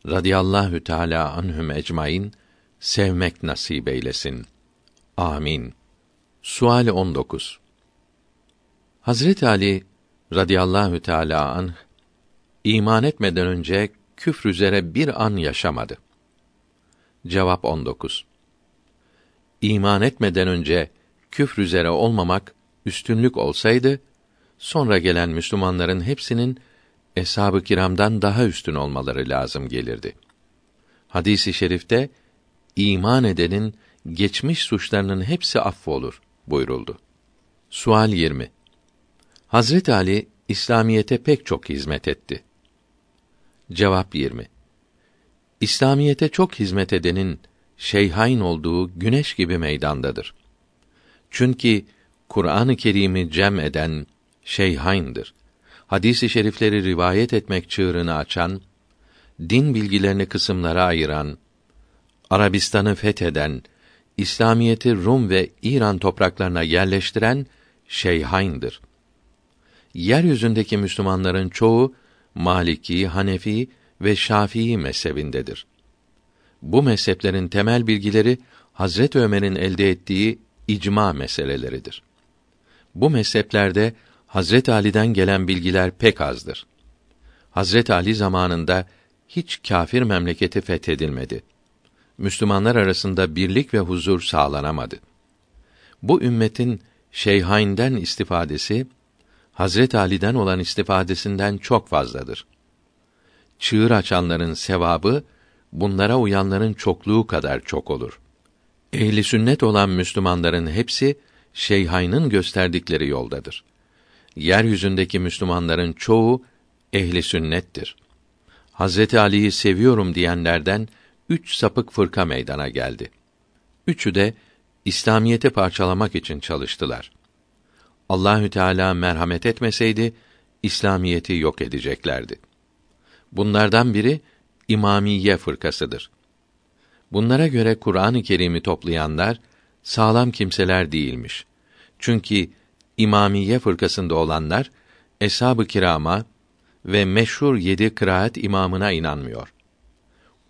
radıyallahu teala anhum ecmaîn sevmek nasip eylesin. Amin. Sual 19. Hazret Ali radıyallahu teala anh iman etmeden önce küfr üzere bir an yaşamadı. Cevap 19. İman etmeden önce küfr üzere olmamak üstünlük olsaydı sonra gelen Müslümanların hepsinin eshab-ı kiramdan daha üstün olmaları lazım gelirdi. Hadisi i şerifte iman edenin geçmiş suçlarının hepsi affolur buyuruldu. Sual 20. Hazret Ali İslamiyete pek çok hizmet etti. Cevap 20. İslamiyete çok hizmet edenin şeyhain olduğu güneş gibi meydandadır. Çünkü Kur'an-ı Kerim'i cem eden şeyhaindir. Hadis-i şerifleri rivayet etmek çığırını açan, din bilgilerini kısımlara ayıran, Arabistan'ı fetheden, İslamiyeti Rum ve İran topraklarına yerleştiren şeyhaindir. Yeryüzündeki Müslümanların çoğu Maliki, Hanefi ve Şafii mezhebindedir. Bu mezheplerin temel bilgileri Hazret Ömer'in elde ettiği icma meseleleridir. Bu mezheplerde Hazret Ali'den gelen bilgiler pek azdır. Hazret Ali zamanında hiç kâfir memleketi fethedilmedi. Müslümanlar arasında birlik ve huzur sağlanamadı. Bu ümmetin şeyhainden istifadesi Hazret Ali'den olan istifadesinden çok fazladır. Çığır açanların sevabı bunlara uyanların çokluğu kadar çok olur. Ehli sünnet olan Müslümanların hepsi şeyhaynın gösterdikleri yoldadır. Yeryüzündeki Müslümanların çoğu ehli sünnettir. Hazreti Ali'yi seviyorum diyenlerden üç sapık fırka meydana geldi. Üçü de İslamiyeti parçalamak için çalıştılar. Allahü Teala merhamet etmeseydi İslamiyeti yok edeceklerdi. Bunlardan biri İmamiye fırkasıdır. Bunlara göre Kur'an-ı Kerim'i toplayanlar sağlam kimseler değilmiş. Çünkü İmamiye fırkasında olanlar eshab-ı kirama ve meşhur yedi kıraat imamına inanmıyor.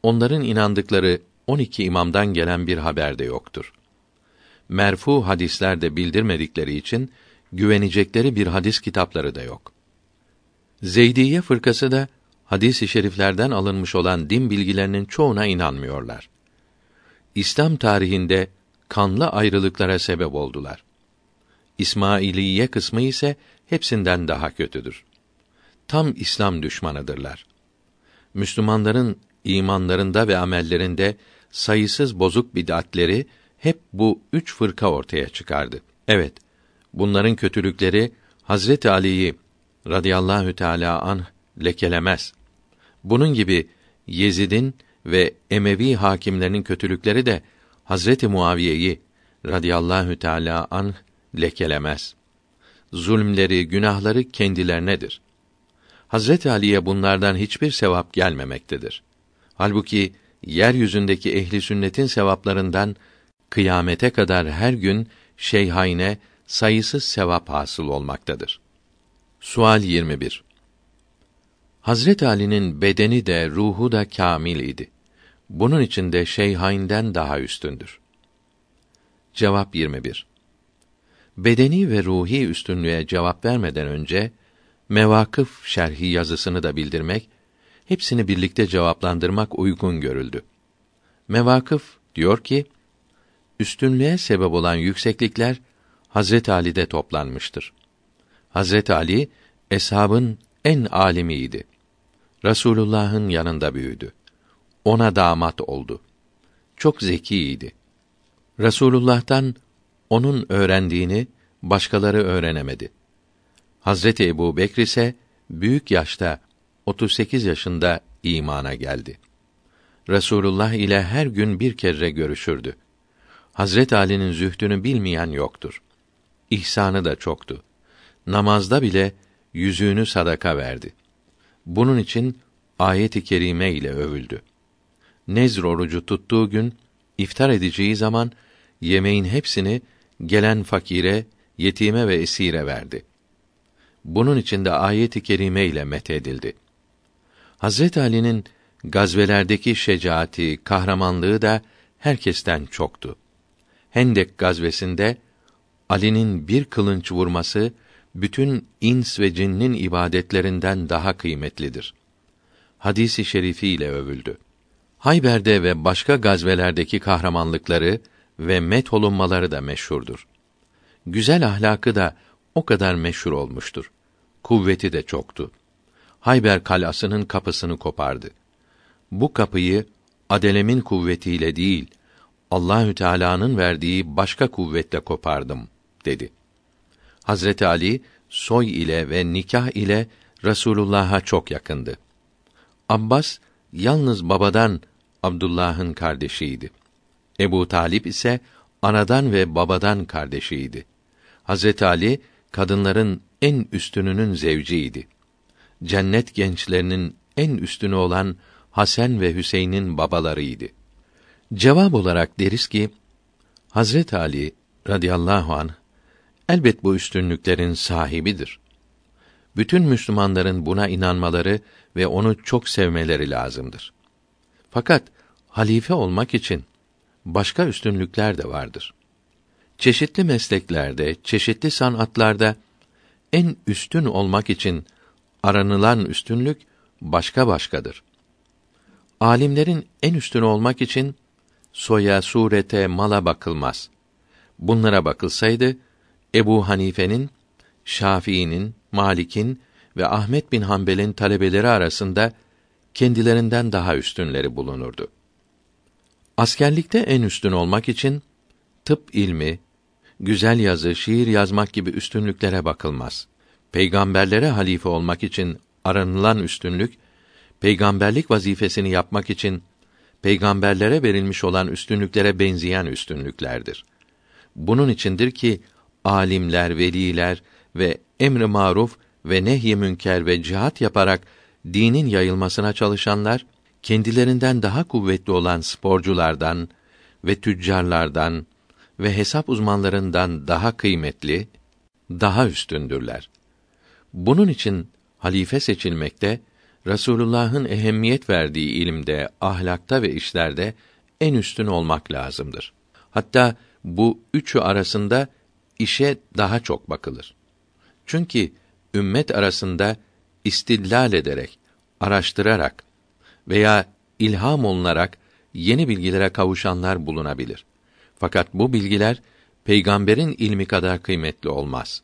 Onların inandıkları 12 imamdan gelen bir haber de yoktur. Merfu hadisler de bildirmedikleri için güvenecekleri bir hadis kitapları da yok. Zeydiye fırkası da hadis-i şeriflerden alınmış olan din bilgilerinin çoğuna inanmıyorlar. İslam tarihinde kanlı ayrılıklara sebep oldular. İsmailiye kısmı ise hepsinden daha kötüdür. Tam İslam düşmanıdırlar. Müslümanların imanlarında ve amellerinde sayısız bozuk bid'atleri hep bu üç fırka ortaya çıkardı. Evet, bunların kötülükleri Hazreti Ali'yi radıyallahu teala an lekelemez. Bunun gibi Yezid'in ve Emevi hakimlerinin kötülükleri de Hazreti Muaviye'yi radıyallahu teala an lekelemez. Zulmleri, günahları kendilerinedir. Hazreti Ali'ye bunlardan hiçbir sevap gelmemektedir. Halbuki yeryüzündeki ehli sünnetin sevaplarından kıyamete kadar her gün şeyhayne sayısız sevap hasıl olmaktadır. Sual 21. Hazret Ali'nin bedeni de ruhu da kamil idi. Bunun için de şeyhainden daha üstündür. Cevap 21. Bedeni ve ruhi üstünlüğe cevap vermeden önce mevakıf şerhi yazısını da bildirmek, hepsini birlikte cevaplandırmak uygun görüldü. Mevakıf diyor ki, üstünlüğe sebep olan yükseklikler Hazret Ali'de toplanmıştır. Hazret Ali eshabın en alimiydi. Rasulullah'ın yanında büyüdü. Ona damat oldu. Çok zekiydi. Rasulullah'tan onun öğrendiğini başkaları öğrenemedi. Hazreti Ebu Bekr ise büyük yaşta 38 yaşında imana geldi. Resulullah ile her gün bir kere görüşürdü. Hazret Ali'nin zühdünü bilmeyen yoktur. İhsanı da çoktu. Namazda bile yüzüğünü sadaka verdi. Bunun için ayet-i kerime ile övüldü. Nezr orucu tuttuğu gün iftar edeceği zaman yemeğin hepsini gelen fakire, yetime ve esire verdi. Bunun için de ayet-i kerime ile methedildi. Hazret Ali'nin gazvelerdeki şecaati, kahramanlığı da herkesten çoktu. Hendek gazvesinde Ali'nin bir kılınç vurması bütün ins ve cinnin ibadetlerinden daha kıymetlidir. Hadisi şerifi ile övüldü. Hayber'de ve başka gazvelerdeki kahramanlıkları ve met olunmaları da meşhurdur. Güzel ahlakı da o kadar meşhur olmuştur. Kuvveti de çoktu. Hayber kalasının kapısını kopardı. Bu kapıyı adelemin kuvvetiyle değil, Allahü Teala'nın verdiği başka kuvvetle kopardım dedi. Hazreti Ali soy ile ve nikah ile Resulullah'a çok yakındı. Abbas yalnız babadan Abdullah'ın kardeşiydi. Ebu Talip ise anadan ve babadan kardeşiydi. Hazreti Ali kadınların en üstününün zevciydi. Cennet gençlerinin en üstünü olan Hasan ve Hüseyin'in babalarıydı. Cevap olarak deriz ki Hazret Ali radıyallahu an elbet bu üstünlüklerin sahibidir. Bütün Müslümanların buna inanmaları ve onu çok sevmeleri lazımdır. Fakat halife olmak için başka üstünlükler de vardır. Çeşitli mesleklerde, çeşitli sanatlarda en üstün olmak için aranılan üstünlük başka başkadır. Alimlerin en üstün olmak için soya, surete, mala bakılmaz. Bunlara bakılsaydı Ebu Hanife'nin, Şafii'nin, Malik'in ve Ahmet bin Hanbel'in talebeleri arasında kendilerinden daha üstünleri bulunurdu. Askerlikte en üstün olmak için tıp ilmi, güzel yazı, şiir yazmak gibi üstünlüklere bakılmaz. Peygamberlere halife olmak için aranılan üstünlük, peygamberlik vazifesini yapmak için peygamberlere verilmiş olan üstünlüklere benzeyen üstünlüklerdir. Bunun içindir ki alimler, veliler ve emr-i maruf ve nehy-i münker ve cihat yaparak dinin yayılmasına çalışanlar kendilerinden daha kuvvetli olan sporculardan ve tüccarlardan ve hesap uzmanlarından daha kıymetli, daha üstündürler. Bunun için halife seçilmekte Resulullah'ın ehemmiyet verdiği ilimde, ahlakta ve işlerde en üstün olmak lazımdır. Hatta bu üçü arasında işe daha çok bakılır. Çünkü ümmet arasında istidlal ederek, araştırarak veya ilham olunarak yeni bilgilere kavuşanlar bulunabilir. Fakat bu bilgiler peygamberin ilmi kadar kıymetli olmaz.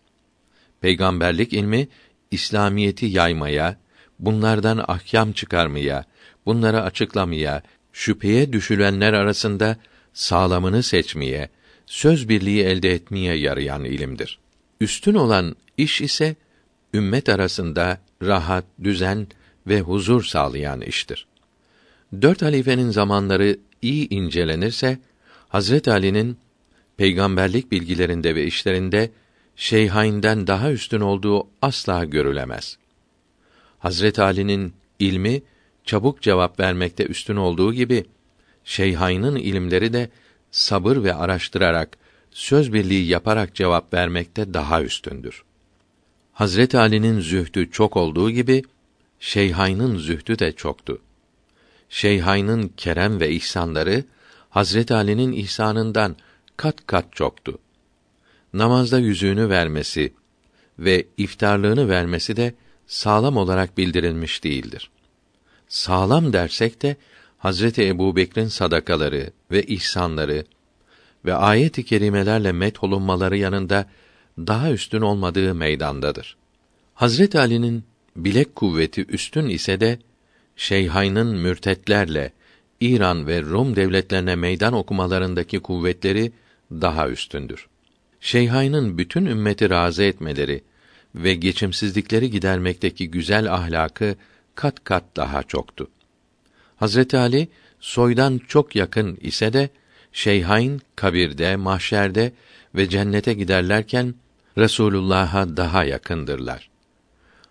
Peygamberlik ilmi İslamiyeti yaymaya, bunlardan ahkam çıkarmaya, bunları açıklamaya, şüpheye düşülenler arasında sağlamını seçmeye, söz birliği elde etmeye yarayan ilimdir. Üstün olan iş ise ümmet arasında rahat, düzen ve huzur sağlayan iştir. Dört halifenin zamanları iyi incelenirse, Hazret Ali'nin peygamberlik bilgilerinde ve işlerinde Şeyhain'den daha üstün olduğu asla görülemez. Hazret Ali'nin ilmi çabuk cevap vermekte üstün olduğu gibi Şeyhain'in ilimleri de sabır ve araştırarak söz birliği yaparak cevap vermekte daha üstündür. Hazret Ali'nin zühdü çok olduğu gibi Şeyhayn'ın zühdü de çoktu. Şeyhayn'ın kerem ve ihsanları Hazret Ali'nin ihsanından kat kat çoktu. Namazda yüzüğünü vermesi ve iftarlığını vermesi de sağlam olarak bildirilmiş değildir. Sağlam dersek de Hazreti Ebubekir'in sadakaları ve ihsanları ve ayet-i kerimelerle met olunmaları yanında daha üstün olmadığı meydandadır. Hazret Ali'nin bilek kuvveti üstün ise de Şeyhayn'ın mürtetlerle İran ve Rum devletlerine meydan okumalarındaki kuvvetleri daha üstündür. Şeyhayn'ın bütün ümmeti razı etmeleri ve geçimsizlikleri gidermekteki güzel ahlakı kat kat daha çoktu. Hazreti Ali soydan çok yakın ise de Şeyhayn kabirde, mahşerde ve cennete giderlerken Resulullah'a daha yakındırlar.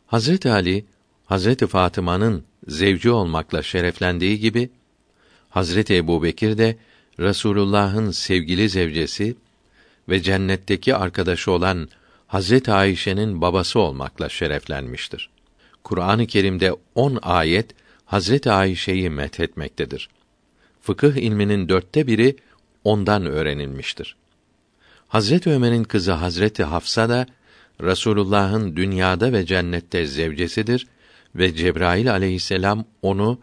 Hazreti Ali Hazreti Fatıma'nın zevci olmakla şereflendiği gibi Hazreti Ebubekir de Resulullah'ın sevgili zevcesi ve cennetteki arkadaşı olan Hazreti Ayşe'nin babası olmakla şereflenmiştir. Kur'an-ı Kerim'de on ayet Hazreti Ayşe'yi methetmektedir. Fıkıh ilminin dörtte biri ondan öğrenilmiştir. Hazreti Ömer'in kızı Hazreti Hafsa da Rasulullah'ın dünyada ve cennette zevcesidir ve Cebrail aleyhisselam onu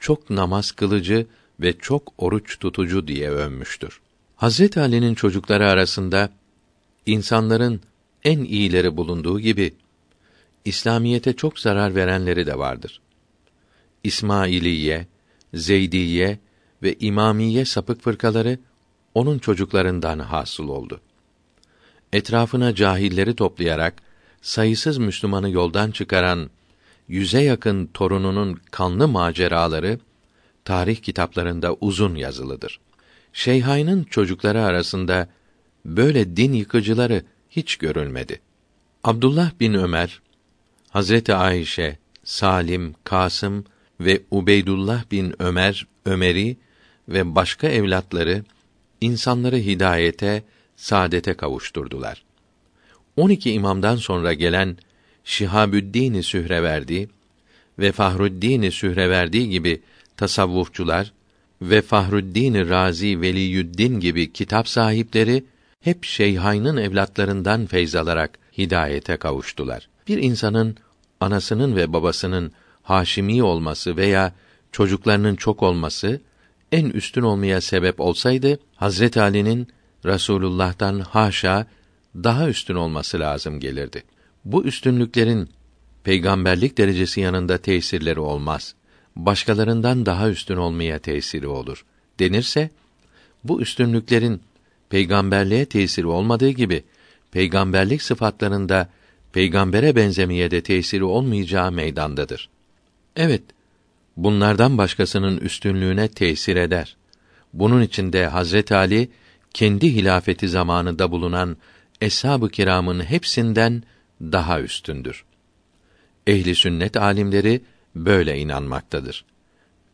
çok namaz kılıcı ve çok oruç tutucu diye övmüştür. Hazret Ali'nin çocukları arasında insanların en iyileri bulunduğu gibi İslamiyete çok zarar verenleri de vardır. İsmailiye, Zeydiye ve İmamiye sapık fırkaları onun çocuklarından hasıl oldu. Etrafına cahilleri toplayarak sayısız Müslümanı yoldan çıkaran yüze yakın torununun kanlı maceraları tarih kitaplarında uzun yazılıdır. Şeyhayn'ın çocukları arasında böyle din yıkıcıları hiç görülmedi. Abdullah bin Ömer, Hazreti Ayşe, Salim, Kasım ve Ubeydullah bin Ömer, Ömeri ve başka evlatları insanları hidayete, saadete kavuşturdular. 12 imamdan sonra gelen Şihabüddin Sühreverdi ve Fahruddin Sühreverdi gibi tasavvufçular ve Fahruddin Razi Veliyüddin gibi kitap sahipleri hep Şeyhayn'ın evlatlarından feyz alarak hidayete kavuştular. Bir insanın anasının ve babasının haşimi olması veya çocuklarının çok olması en üstün olmaya sebep olsaydı Hazret Ali'nin Rasulullah'tan haşa daha üstün olması lazım gelirdi. Bu üstünlüklerin peygamberlik derecesi yanında tesirleri olmaz. Başkalarından daha üstün olmaya tesiri olur. Denirse bu üstünlüklerin peygamberliğe tesiri olmadığı gibi peygamberlik sıfatlarında peygambere benzemeye de tesiri olmayacağı meydandadır. Evet, bunlardan başkasının üstünlüğüne tesir eder. Bunun için de Hazret Ali kendi hilafeti zamanında bulunan eshab-ı kiramın hepsinden daha üstündür. Ehli sünnet alimleri böyle inanmaktadır.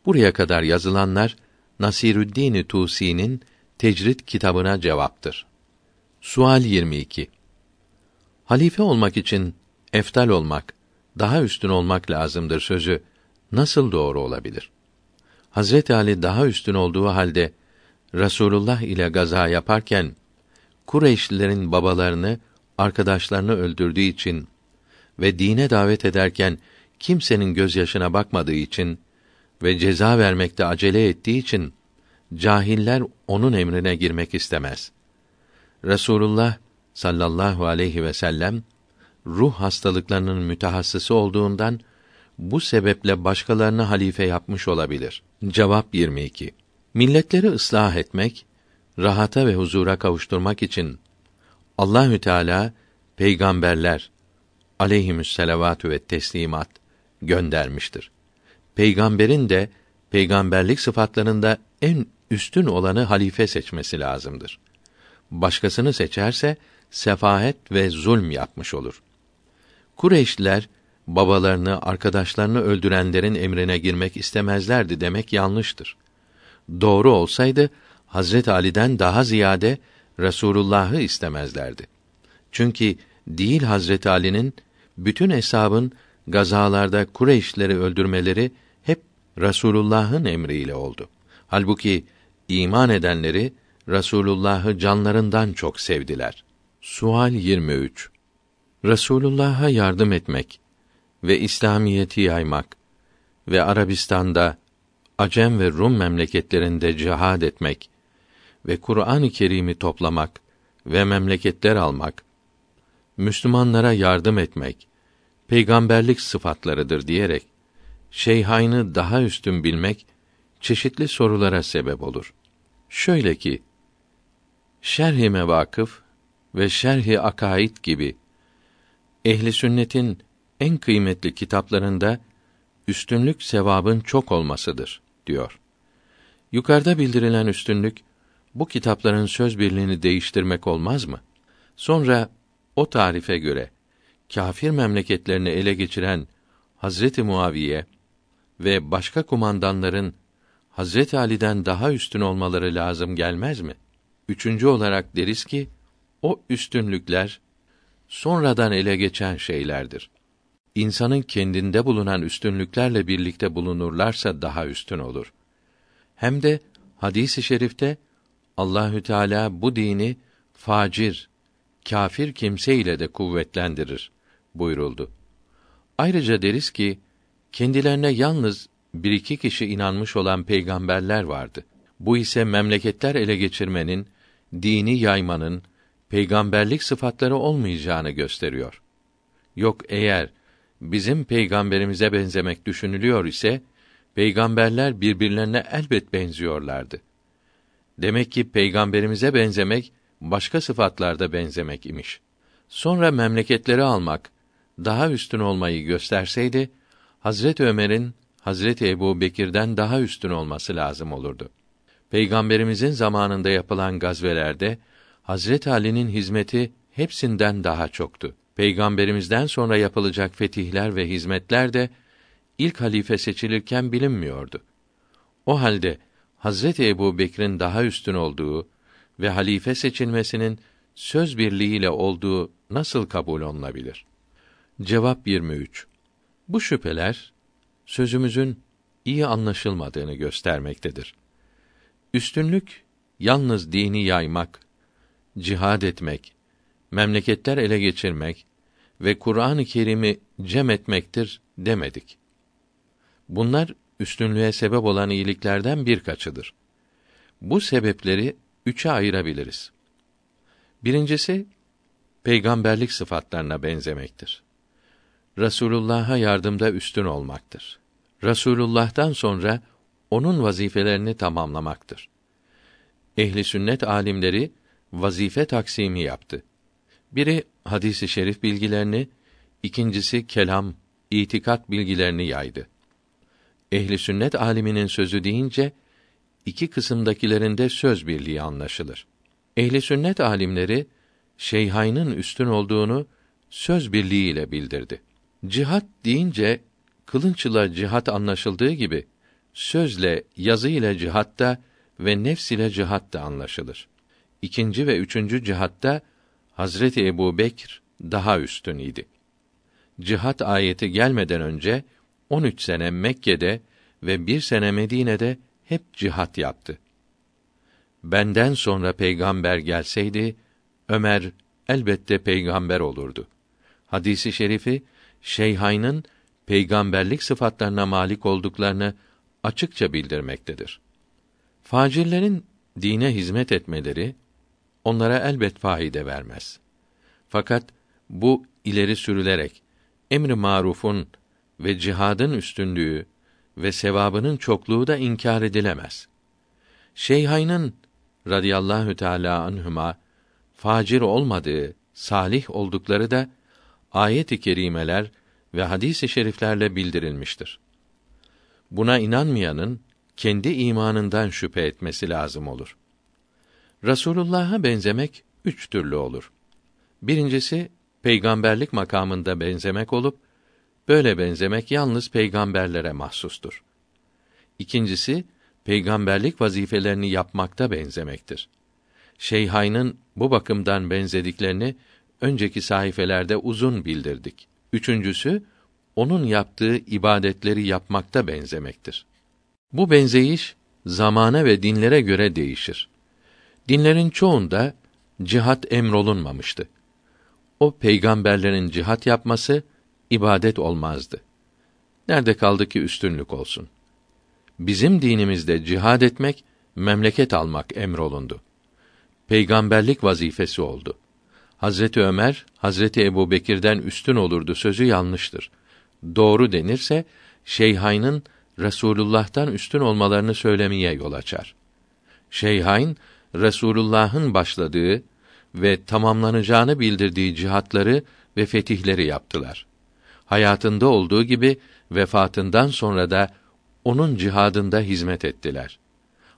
Buraya kadar yazılanlar Nasirüddin Tusi'nin Tecrid kitabına cevaptır. Sual 22. Halife olmak için eftal olmak, daha üstün olmak lazımdır sözü nasıl doğru olabilir? Hazret Ali daha üstün olduğu halde Rasulullah ile gaza yaparken Kureyşlilerin babalarını, arkadaşlarını öldürdüğü için ve dine davet ederken kimsenin gözyaşına bakmadığı için ve ceza vermekte acele ettiği için cahiller onun emrine girmek istemez. Resulullah sallallahu aleyhi ve sellem ruh hastalıklarının mütehassısı olduğundan bu sebeple başkalarını halife yapmış olabilir. Cevap 22. Milletleri ıslah etmek, rahata ve huzura kavuşturmak için Allahü Teala peygamberler aleyhimüsselavatü ve teslimat göndermiştir. Peygamberin de peygamberlik sıfatlarında en üstün olanı halife seçmesi lazımdır. Başkasını seçerse sefahet ve zulm yapmış olur. Kureyşliler babalarını, arkadaşlarını öldürenlerin emrine girmek istemezlerdi demek yanlıştır. Doğru olsaydı Hazret Ali'den daha ziyade Resulullah'ı istemezlerdi. Çünkü değil Hazret Ali'nin bütün hesabın gazalarda Kureyşleri öldürmeleri hep Resulullah'ın emriyle oldu. Halbuki iman edenleri Resulullah'ı canlarından çok sevdiler. Sual 23. Resulullah'a yardım etmek ve İslamiyeti yaymak ve Arabistan'da Acem ve Rum memleketlerinde cihad etmek ve Kur'an-ı Kerim'i toplamak ve memleketler almak, Müslümanlara yardım etmek, peygamberlik sıfatlarıdır diyerek, şeyhaynı daha üstün bilmek, çeşitli sorulara sebep olur. Şöyle ki, Şerh-i Mevakıf ve Şerh-i Akaid gibi ehli sünnetin en kıymetli kitaplarında üstünlük sevabın çok olmasıdır diyor. Yukarıda bildirilen üstünlük bu kitapların söz birliğini değiştirmek olmaz mı? Sonra o tarife göre kâfir memleketlerini ele geçiren Hazreti Muaviye ve başka kumandanların Hazreti Ali'den daha üstün olmaları lazım gelmez mi? Üçüncü olarak deriz ki o üstünlükler sonradan ele geçen şeylerdir. İnsanın kendinde bulunan üstünlüklerle birlikte bulunurlarsa daha üstün olur. Hem de hadisi i şerifte Allahü Teala bu dini facir, kafir kimse ile de kuvvetlendirir buyuruldu. Ayrıca deriz ki kendilerine yalnız bir iki kişi inanmış olan peygamberler vardı. Bu ise memleketler ele geçirmenin, dini yaymanın, peygamberlik sıfatları olmayacağını gösteriyor. Yok eğer bizim peygamberimize benzemek düşünülüyor ise peygamberler birbirlerine elbet benziyorlardı. Demek ki peygamberimize benzemek başka sıfatlarda benzemek imiş. Sonra memleketleri almak daha üstün olmayı gösterseydi Hazret Ömer'in Hazreti Ebu Bekir'den daha üstün olması lazım olurdu. Peygamberimizin zamanında yapılan gazvelerde Hazret Ali'nin hizmeti hepsinden daha çoktu. Peygamberimizden sonra yapılacak fetihler ve hizmetler de ilk halife seçilirken bilinmiyordu. O halde Hazreti Ebu Bekir'in daha üstün olduğu ve halife seçilmesinin söz birliğiyle olduğu nasıl kabul olunabilir? Cevap 23. Bu şüpheler sözümüzün iyi anlaşılmadığını göstermektedir. Üstünlük yalnız dini yaymak, cihad etmek, memleketler ele geçirmek ve Kur'an-ı Kerim'i cem etmektir demedik. Bunlar üstünlüğe sebep olan iyiliklerden birkaçıdır. Bu sebepleri üçe ayırabiliriz. Birincisi peygamberlik sıfatlarına benzemektir. Rasulullah'a yardımda üstün olmaktır. Rasulullah'tan sonra onun vazifelerini tamamlamaktır. Ehli sünnet alimleri vazife taksimi yaptı. Biri hadisi şerif bilgilerini, ikincisi kelam, itikat bilgilerini yaydı. Ehli sünnet aliminin sözü deyince iki kısımdakilerinde söz birliği anlaşılır. Ehli sünnet alimleri şeyhaynın üstün olduğunu söz birliğiyle bildirdi. Cihat deyince kılınçla cihat anlaşıldığı gibi sözle, yazı ile cihatta ve nefs ile cihat da anlaşılır. İkinci ve üçüncü cihatta Hazreti Ebu Bekr daha üstün idi. Cihat ayeti gelmeden önce 13 sene Mekke'de ve bir sene Medine'de hep cihat yaptı. Benden sonra peygamber gelseydi Ömer elbette peygamber olurdu. Hadisi şerifi Şeyhayn'ın peygamberlik sıfatlarına malik olduklarını açıkça bildirmektedir. Facirlerin dine hizmet etmeleri onlara elbet faide vermez. Fakat bu ileri sürülerek emri marufun ve cihadın üstünlüğü ve sevabının çokluğu da inkar edilemez. Şeyhayn'ın radıyallahu teala anhuma facir olmadığı, salih oldukları da ayet-i kerimeler ve hadis-i şeriflerle bildirilmiştir. Buna inanmayanın kendi imanından şüphe etmesi lazım olur. Rasulullah'a benzemek üç türlü olur. Birincisi peygamberlik makamında benzemek olup böyle benzemek yalnız peygamberlere mahsustur. İkincisi peygamberlik vazifelerini yapmakta benzemektir. Şeyhayn'ın bu bakımdan benzediklerini önceki sayfelerde uzun bildirdik. Üçüncüsü onun yaptığı ibadetleri yapmakta benzemektir. Bu benzeyiş zamana ve dinlere göre değişir. Dinlerin çoğunda cihat emrolunmamıştı. O peygamberlerin cihat yapması ibadet olmazdı. Nerede kaldı ki üstünlük olsun? Bizim dinimizde cihad etmek, memleket almak emrolundu. Peygamberlik vazifesi oldu. Hazreti Ömer, Hazreti Ebu Bekir'den üstün olurdu sözü yanlıştır. Doğru denirse, Şeyhayn'ın Resulullah'tan üstün olmalarını söylemeye yol açar. Şeyhayn, Resulullah'ın başladığı ve tamamlanacağını bildirdiği cihatları ve fetihleri yaptılar. Hayatında olduğu gibi vefatından sonra da onun cihadında hizmet ettiler.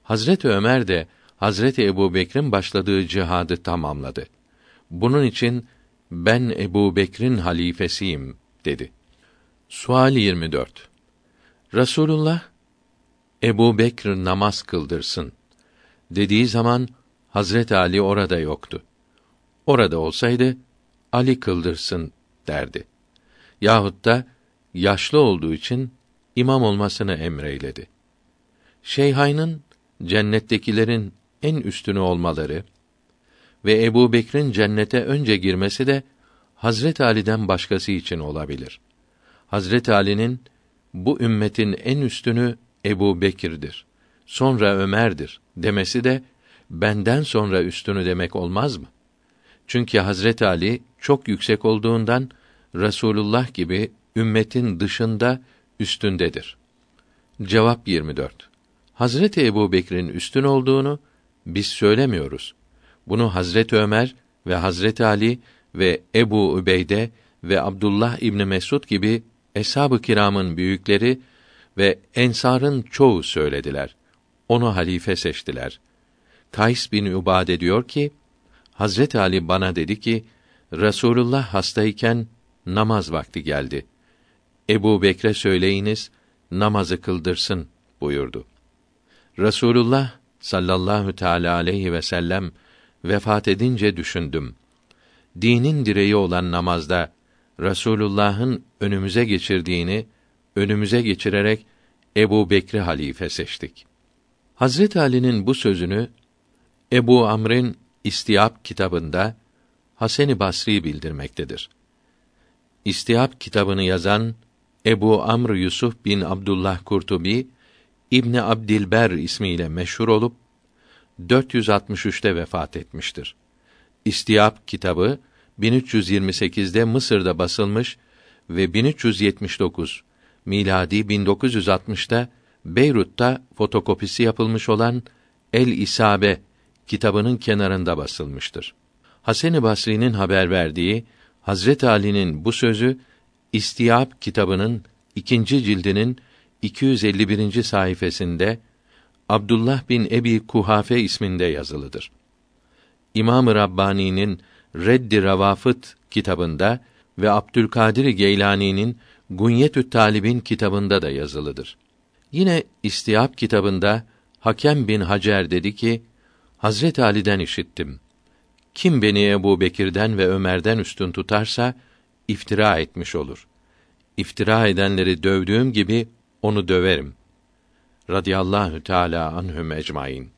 Hazreti Ömer de Hazreti Ebu Bekir'in başladığı cihadı tamamladı. Bunun için ben Ebu Bekir'in halifesiyim dedi. Sual 24. Rasulullah Ebu Bekr namaz kıldırsın dediği zaman Hazret Ali orada yoktu. Orada olsaydı Ali kıldırsın derdi. Yahut da yaşlı olduğu için imam olmasını emreyledi. Şeyhayn'ın cennettekilerin en üstünü olmaları ve Ebu Bekir'in cennete önce girmesi de Hazret Ali'den başkası için olabilir. Hazret Ali'nin bu ümmetin en üstünü Ebu Bekir'dir. Sonra Ömer'dir demesi de benden sonra üstünü demek olmaz mı? Çünkü Hazret Ali çok yüksek olduğundan Resulullah gibi ümmetin dışında üstündedir. Cevap 24. Hazreti Ebu Bekir'in üstün olduğunu biz söylemiyoruz. Bunu Hazret Ömer ve Hazret Ali ve Ebu Übeyde ve Abdullah İbni Mesud gibi eshab-ı kiramın büyükleri ve ensarın çoğu söylediler. Onu halife seçtiler. Kays bin Ubade diyor ki, Hazret Ali bana dedi ki, Resulullah hastayken namaz vakti geldi. Ebu Bekre söyleyiniz, namazı kıldırsın buyurdu. Resulullah sallallahu teala aleyhi ve sellem vefat edince düşündüm. Dinin direği olan namazda Resulullah'ın önümüze geçirdiğini önümüze geçirerek Ebu Bekri halife seçtik. Hazret Ali'nin bu sözünü Ebu Amr'in İstiyab kitabında Hasan-ı Basri bildirmektedir. İstiyab kitabını yazan Ebu Amr Yusuf bin Abdullah Kurtubi İbni Abdilber ismiyle meşhur olup 463'te vefat etmiştir. İstiyab kitabı 1328'de Mısır'da basılmış ve 1379 miladi 1960'da Beyrut'ta fotokopisi yapılmış olan El İsabe kitabının kenarında basılmıştır. Hasan-ı Basri'nin haber verdiği Hazret Ali'nin bu sözü İstiyab kitabının ikinci cildinin 251. sayfasında Abdullah bin Ebi Kuhafe isminde yazılıdır. İmam-ı Rabbani'nin Reddi Ravafıt kitabında ve Abdülkadir Geylani'nin Gunyetü Talib'in kitabında da yazılıdır. Yine İstiyab kitabında Hakem bin Hacer dedi ki, Hazret Ali'den işittim. Kim beni Ebu Bekir'den ve Ömer'den üstün tutarsa iftira etmiş olur. İftira edenleri dövdüğüm gibi onu döverim. Radiyallahu Teala anhum ecmaîn.